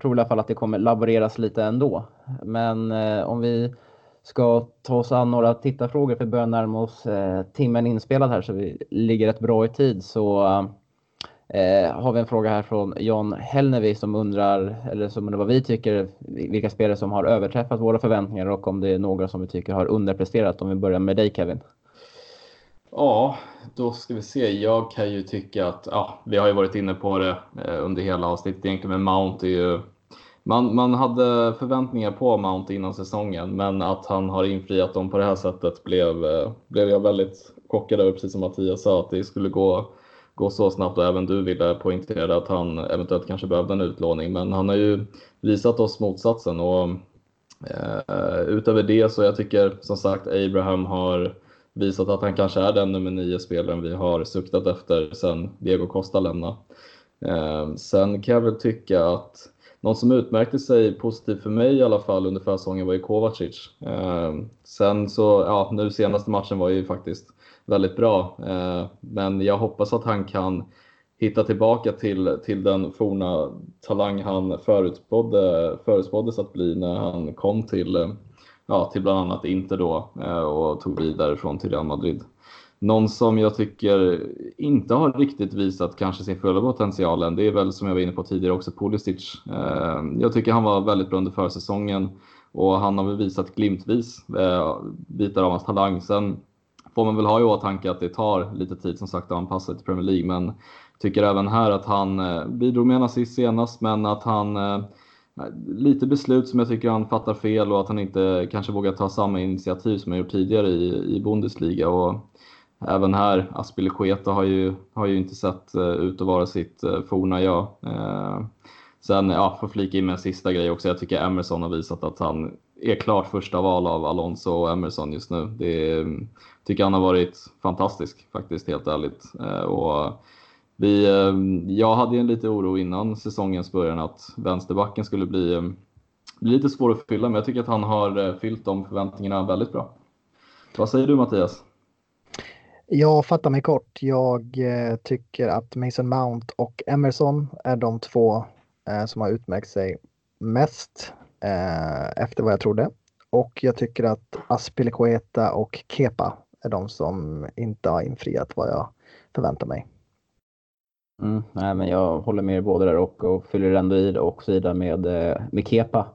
tror i alla fall att det kommer laboreras lite ändå. Men eh, om vi ska ta oss an några tittarfrågor för att börja närma oss eh, timmen inspelad här så vi ligger rätt bra i tid så Eh, har vi en fråga här från Jan Hellnevi som undrar, eller som undrar vad vi tycker, vilka spelare som har överträffat våra förväntningar och om det är några som vi tycker har underpresterat. Om vi börjar med dig Kevin. Ja, då ska vi se. Jag kan ju tycka att, ja, vi har ju varit inne på det eh, under hela avsnittet egentligen, men Mount är ju man, man hade förväntningar på Mount innan säsongen, men att han har infriat dem på det här sättet blev, eh, blev jag väldigt chockad över, precis som Mattias sa, att det skulle gå gå så snabbt och även du ville poängtera att han eventuellt kanske behövde en utlåning. Men han har ju visat oss motsatsen och eh, utöver det så jag tycker som sagt Abraham har visat att han kanske är den nummer nio spelaren vi har suktat efter sen Diego Costa lämnade. Eh, sen kan jag väl tycka att någon som utmärkte sig positivt för mig i alla fall under försäsongen var ju Kovacic. Eh, sen så, ja nu senaste matchen var ju faktiskt väldigt bra. Eh, men jag hoppas att han kan hitta tillbaka till, till den forna talang han förutspådde, förutspåddes att bli när han kom till, ja, till bland annat Inter då eh, och tog vidare från till Real Madrid. Någon som jag tycker inte har riktigt visat kanske sin fulla potential än, det är väl som jag var inne på tidigare också Pulisic. Eh, jag tycker han var väldigt bra under försäsongen och han har väl visat glimtvis eh, bitar av hans talang. Sen får man väl ha i åtanke att det tar lite tid som sagt att anpassa till Premier League. Men tycker även här att han eh, bidrog med en assist senast, men att han lite beslut som jag tycker han fattar fel och att han inte kanske vågar ta samma initiativ som han gjort tidigare i, i Bundesliga. Och även här, Aspilicueta har ju, har ju inte sett eh, ut att vara sitt eh, forna jag. Eh, sen, ja, får flika in med en sista grej också. Jag tycker Emerson har visat att han är klart första val av Alonso och Emerson just nu. Det mm, tycker han har varit fantastisk faktiskt, helt ärligt. Och vi, jag hade en lite oro innan säsongens början att vänsterbacken skulle bli, bli lite svår att fylla, men jag tycker att han har fyllt de förväntningarna väldigt bra. Vad säger du Mattias? Jag fattar mig kort. Jag eh, tycker att Mason Mount och Emerson är de två eh, som har utmärkt sig mest eh, efter vad jag trodde. Och jag tycker att Aspilicueta och Kepa är de som inte har infriat vad jag förväntar mig. Mm, nej, men jag håller med er båda där och, och fyller ändå i det också med, med Kepa.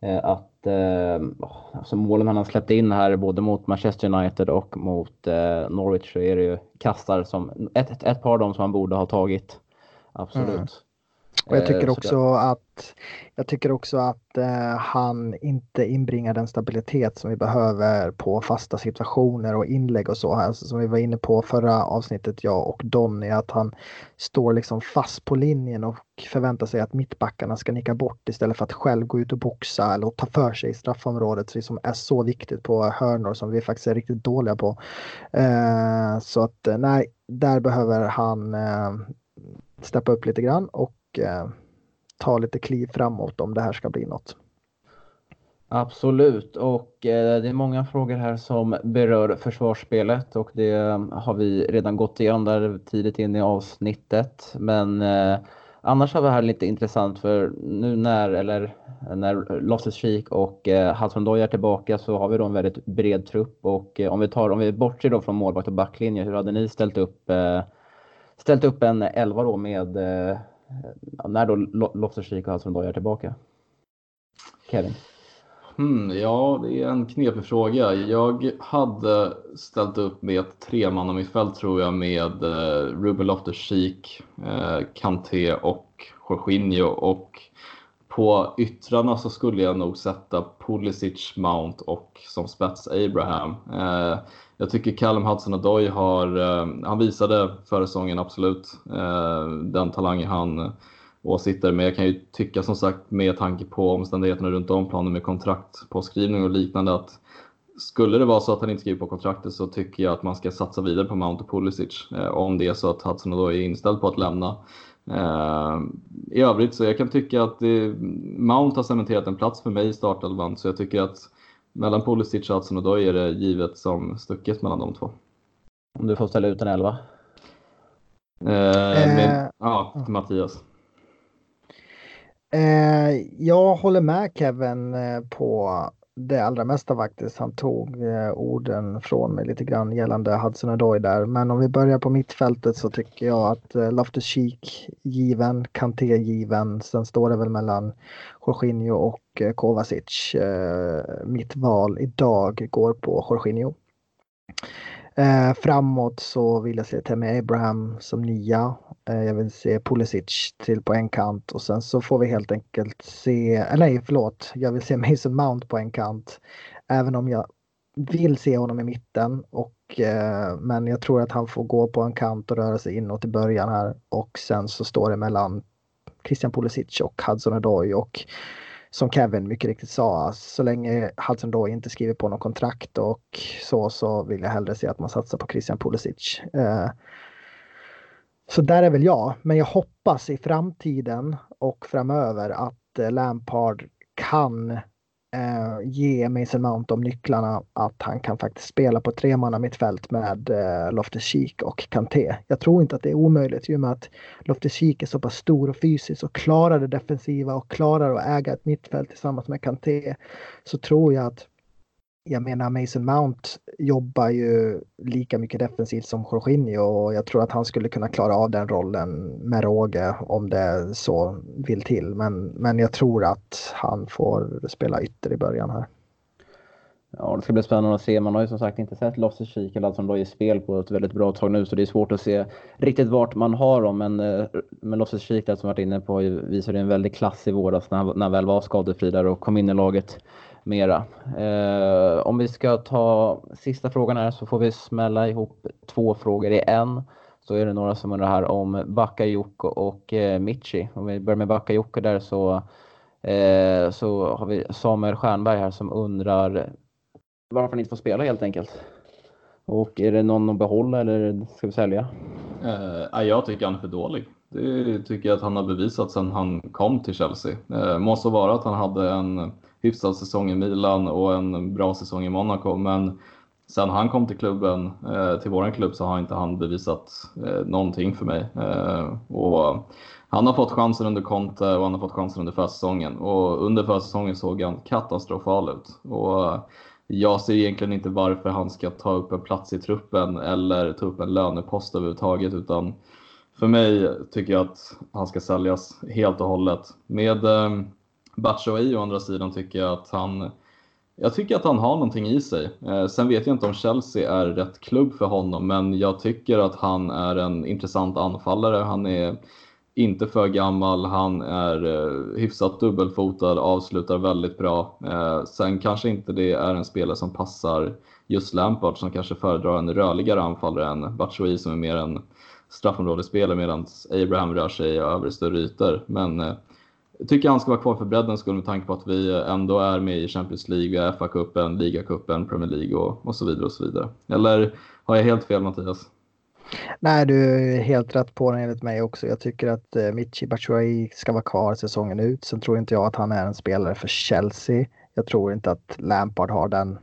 Eh, att eh, alltså målen han har släppt in här både mot Manchester United och mot eh, Norwich så är det ju kastar som ett, ett, ett par av dem som han borde ha tagit. Absolut. Mm. Och jag tycker också att, jag tycker också att eh, han inte inbringar den stabilitet som vi behöver på fasta situationer och inlägg och så. Alltså, som vi var inne på förra avsnittet, jag och Donny, att han står liksom fast på linjen och förväntar sig att mittbackarna ska nicka bort istället för att själv gå ut och boxa eller ta för sig i straffområdet som är så viktigt på hörnor som vi faktiskt är riktigt dåliga på. Eh, så att eh, nej, där behöver han eh, steppa upp lite grann och eh, ta lite kliv framåt om det här ska bli något. Absolut och eh, det är många frågor här som berör försvarsspelet och det eh, har vi redan gått igenom där tidigt in i avsnittet. Men eh, annars har vi här lite intressant för nu när, eller när Losses Cheek och eh, Hudson Doy är tillbaka så har vi då en väldigt bred trupp och eh, om vi tar, om vi bortser då från målvakt och backlinje, hur hade ni ställt upp eh, ställt upp en elva då med eh, när då Loftus-Cheek och Hudson är tillbaka? Kevin? Hmm, ja, det är en knepig fråga. Jag hade ställt upp med ett tremannamittfält tror jag med eh, Ruben Loftus-Cheek, eh, Kanté och Jorginho och på yttrarna så skulle jag nog sätta Pulisic, Mount och som spets Abraham. Eh, jag tycker Callum Hudson-Odoi har, eh, han visade förra säsongen absolut eh, den talang han åsitter. Men jag kan ju tycka som sagt med tanke på omständigheterna runt om planen med kontrakt på skrivning och liknande att skulle det vara så att han inte skriver på kontraktet så tycker jag att man ska satsa vidare på Mount och Pulisic eh, om det är så att Hudson-Odoi är inställd på att lämna. I övrigt så jag kan tycka att det, Mount har cementerat en plats för mig i startelvan så jag tycker att mellan Pulisic och Hudson Odoi är det givet som stucket mellan de två. Om du får ställa ut en elva? Eh, med, eh, ja, till Mattias. Eh, jag håller med Kevin eh, på det allra mesta faktiskt. Han tog eh, orden från mig lite grann gällande Hudson Odoi där. Men om vi börjar på mittfältet så tycker jag att eh, Loftus Cheek given, Kanté given. Sen står det väl mellan Jorginho och eh, Kovacic. Eh, mitt val idag går på Jorginho. Eh, framåt så vill jag se Temi Abraham som nia. Eh, jag vill se Pulisic till på en kant och sen så får vi helt enkelt se, eller nej förlåt, jag vill se Mason Mount på en kant. Även om jag vill se honom i mitten och eh, men jag tror att han får gå på en kant och röra sig inåt i början här och sen så står det mellan Christian Pulisic och Hudson Odoi och som Kevin mycket riktigt sa, så länge Hudson då inte skriver på något kontrakt och så, så vill jag hellre se att man satsar på Christian Pulisic. Eh, så där är väl jag, men jag hoppas i framtiden och framöver att eh, Lampard kan eh, ge Mason Mount de nycklarna att han kan faktiskt spela på tremanna mittfält med eh, Loftus-Cheek och Kanté. Jag tror inte att det är omöjligt i och med att Loftus-Cheek är så pass stor och fysisk och klarar det defensiva och klarar att äga ett mittfält tillsammans med Kanté. Så tror jag att jag menar Mason Mount jobbar ju lika mycket defensivt som Jorginho och jag tror att han skulle kunna klara av den rollen med råge om det så vill till. Men, men jag tror att han får spela ytter i början här. Ja, det ska bli spännande att se. Man har ju som sagt inte sett Loftus kik, eller som då i spel på ett väldigt bra tag nu, så det är svårt att se riktigt vart man har dem. Men, eh, men Loftus Cheek, som varit inne på, visade en väldig klass i våras när han, när han väl var skadefri där och kom in i laget mera. Eh, om vi ska ta sista frågan här så får vi smälla ihop två frågor i en. Så är det några som undrar här om Bakayoko och eh, Michi. Om vi börjar med Bakayoko där så, eh, så har vi Samuel Stjernberg här som undrar varför han inte får spela helt enkelt. Och är det någon att behålla eller ska vi sälja? Eh, jag tycker han är för dålig. Det tycker jag att han har bevisat sedan han kom till Chelsea. Eh, måste vara att han hade en hyfsad säsong i Milan och en bra säsong i Monaco. Men sen han kom till klubben, eh, till våran klubb, så har inte han bevisat eh, någonting för mig. Eh, och han har fått chansen under Conte och han har fått chansen under försäsongen. Och under försäsongen såg han katastrofal ut. Och jag ser egentligen inte varför han ska ta upp en plats i truppen eller ta upp en lönepost överhuvudtaget utan för mig tycker jag att han ska säljas helt och hållet. Med eh, Batshuayi å andra sidan tycker jag att han jag tycker att han har någonting i sig. Eh, sen vet jag inte om Chelsea är rätt klubb för honom, men jag tycker att han är en intressant anfallare. Han är inte för gammal, han är eh, hyfsat dubbelfotad, avslutar väldigt bra. Eh, sen kanske inte det är en spelare som passar just Lampard som kanske föredrar en rörligare anfallare än Batshuayi som är mer en straffområdesspelare medan Abraham rör sig över större ytor. Men eh, jag tycker han ska vara kvar för breddens skull med tanke på att vi ändå är med i Champions League, FA-cupen, ligacupen, Premier League och, och så vidare och så vidare. Eller har jag helt fel Mattias? Nej, du är helt rätt på det enligt mig också. Jag tycker att eh, Michi Batshuayi ska vara kvar säsongen ut. Sen tror inte jag att han är en spelare för Chelsea. Jag tror inte att Lampard har den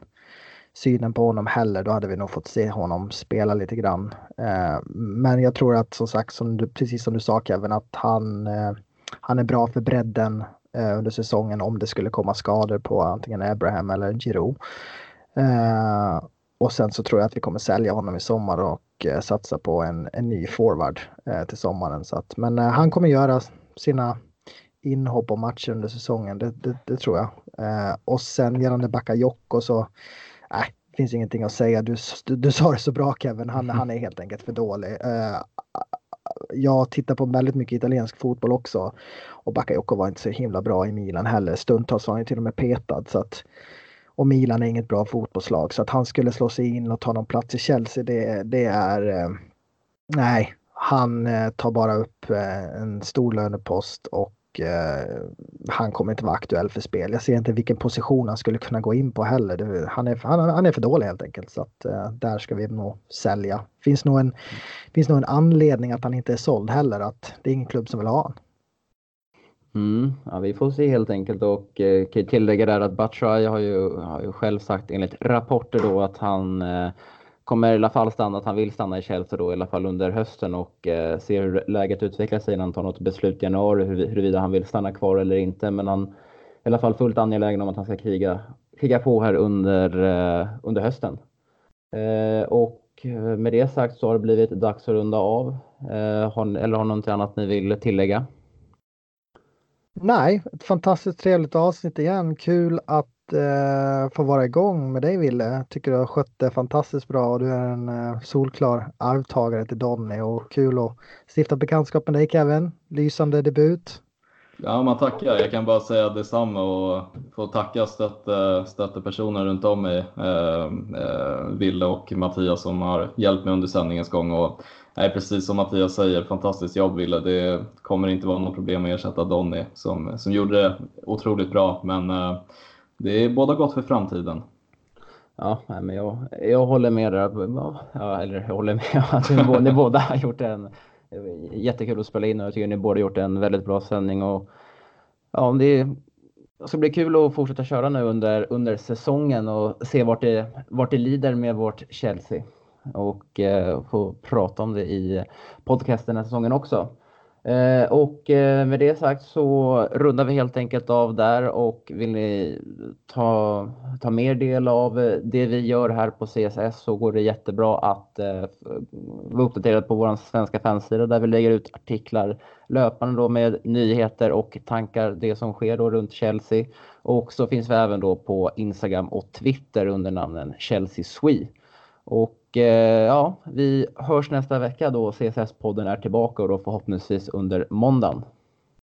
synen på honom heller. Då hade vi nog fått se honom spela lite grann. Eh, men jag tror att som sagt, som du, precis som du sa Kevin, att han, eh, han är bra för bredden eh, under säsongen om det skulle komma skador på antingen Abraham eller Giroud. Eh, och sen så tror jag att vi kommer sälja honom i sommar och eh, satsa på en, en ny forward eh, till sommaren. Så att, men eh, han kommer göra sina inhopp och matcher under säsongen, det, det, det tror jag. Eh, och sen gällande Bakayoko så, nej, finns ingenting att säga. Du, du, du, sa det så bra Kevin, han, han är helt enkelt för dålig. Eh, jag tittar på väldigt mycket italiensk fotboll också. Och Bakayoko var inte så himla bra i Milan heller. Stundtals var han till och med petad så att och Milan är inget bra fotbollslag. Så att han skulle slå sig in och ta någon plats i Chelsea det, det är eh, nej, han eh, tar bara upp eh, en stor lönepost och Eh, han kommer inte vara aktuell för spel. Jag ser inte vilken position han skulle kunna gå in på heller. Han är, han, han är för dålig helt enkelt så att eh, där ska vi nog sälja. Finns nog en, finns nog en anledning att han inte är såld heller att det är ingen klubb som vill ha honom. Mm, ja, vi får se helt enkelt och eh, kan tillägga där att Batshuayi har ju, har ju själv sagt enligt rapporter då att han eh, kommer i alla fall stanna, att han vill stanna i Chelsea då i alla fall under hösten och eh, se hur läget utvecklar sig innan han tar något beslut i januari hur, huruvida han vill stanna kvar eller inte. Men han är i alla fall fullt angelägen om att han ska kriga, kriga på här under, eh, under hösten. Eh, och med det sagt så har det blivit dags att runda av. Eh, har, eller har något annat ni vill tillägga? Nej, ett fantastiskt trevligt avsnitt igen. Kul att Eh, få vara igång med dig Ville. Tycker du har skött det fantastiskt bra och du är en eh, solklar arvtagare till Donny och kul att stifta bekantskap med dig Kevin. Lysande debut. Ja, man tackar. Jag kan bara säga detsamma och få tacka stötte, stöttepersoner runt om mig. Eh, eh, Ville och Mattias som har hjälpt mig under sändningens gång. Och Nej, precis som Mattias säger, fantastiskt jobb Wille. Det kommer inte vara något problem att ersätta Donny som, som gjorde det otroligt bra. Men uh, det är båda gott för framtiden. Ja, men jag, jag håller med där. Ja, eller jag håller med att ni, ni båda har gjort en jättekul att spela in och jag tycker ni båda gjort en väldigt bra sändning. Och, ja, det, det ska bli kul att fortsätta köra nu under, under säsongen och se vart det, vart det lider med vårt Chelsea och eh, få prata om det i podcasten den här säsongen också. Eh, och eh, med det sagt så rundar vi helt enkelt av där och vill ni ta, ta mer del av eh, det vi gör här på CSS så går det jättebra att vara uppdaterad på vår svenska fansida där vi lägger ut artiklar löpande då med nyheter och tankar, det som sker då runt Chelsea. Och så finns vi även då på Instagram och Twitter under namnen Chelsea Swe. Och Eh, ja, vi hörs nästa vecka då CSS-podden är tillbaka och då förhoppningsvis under måndagen.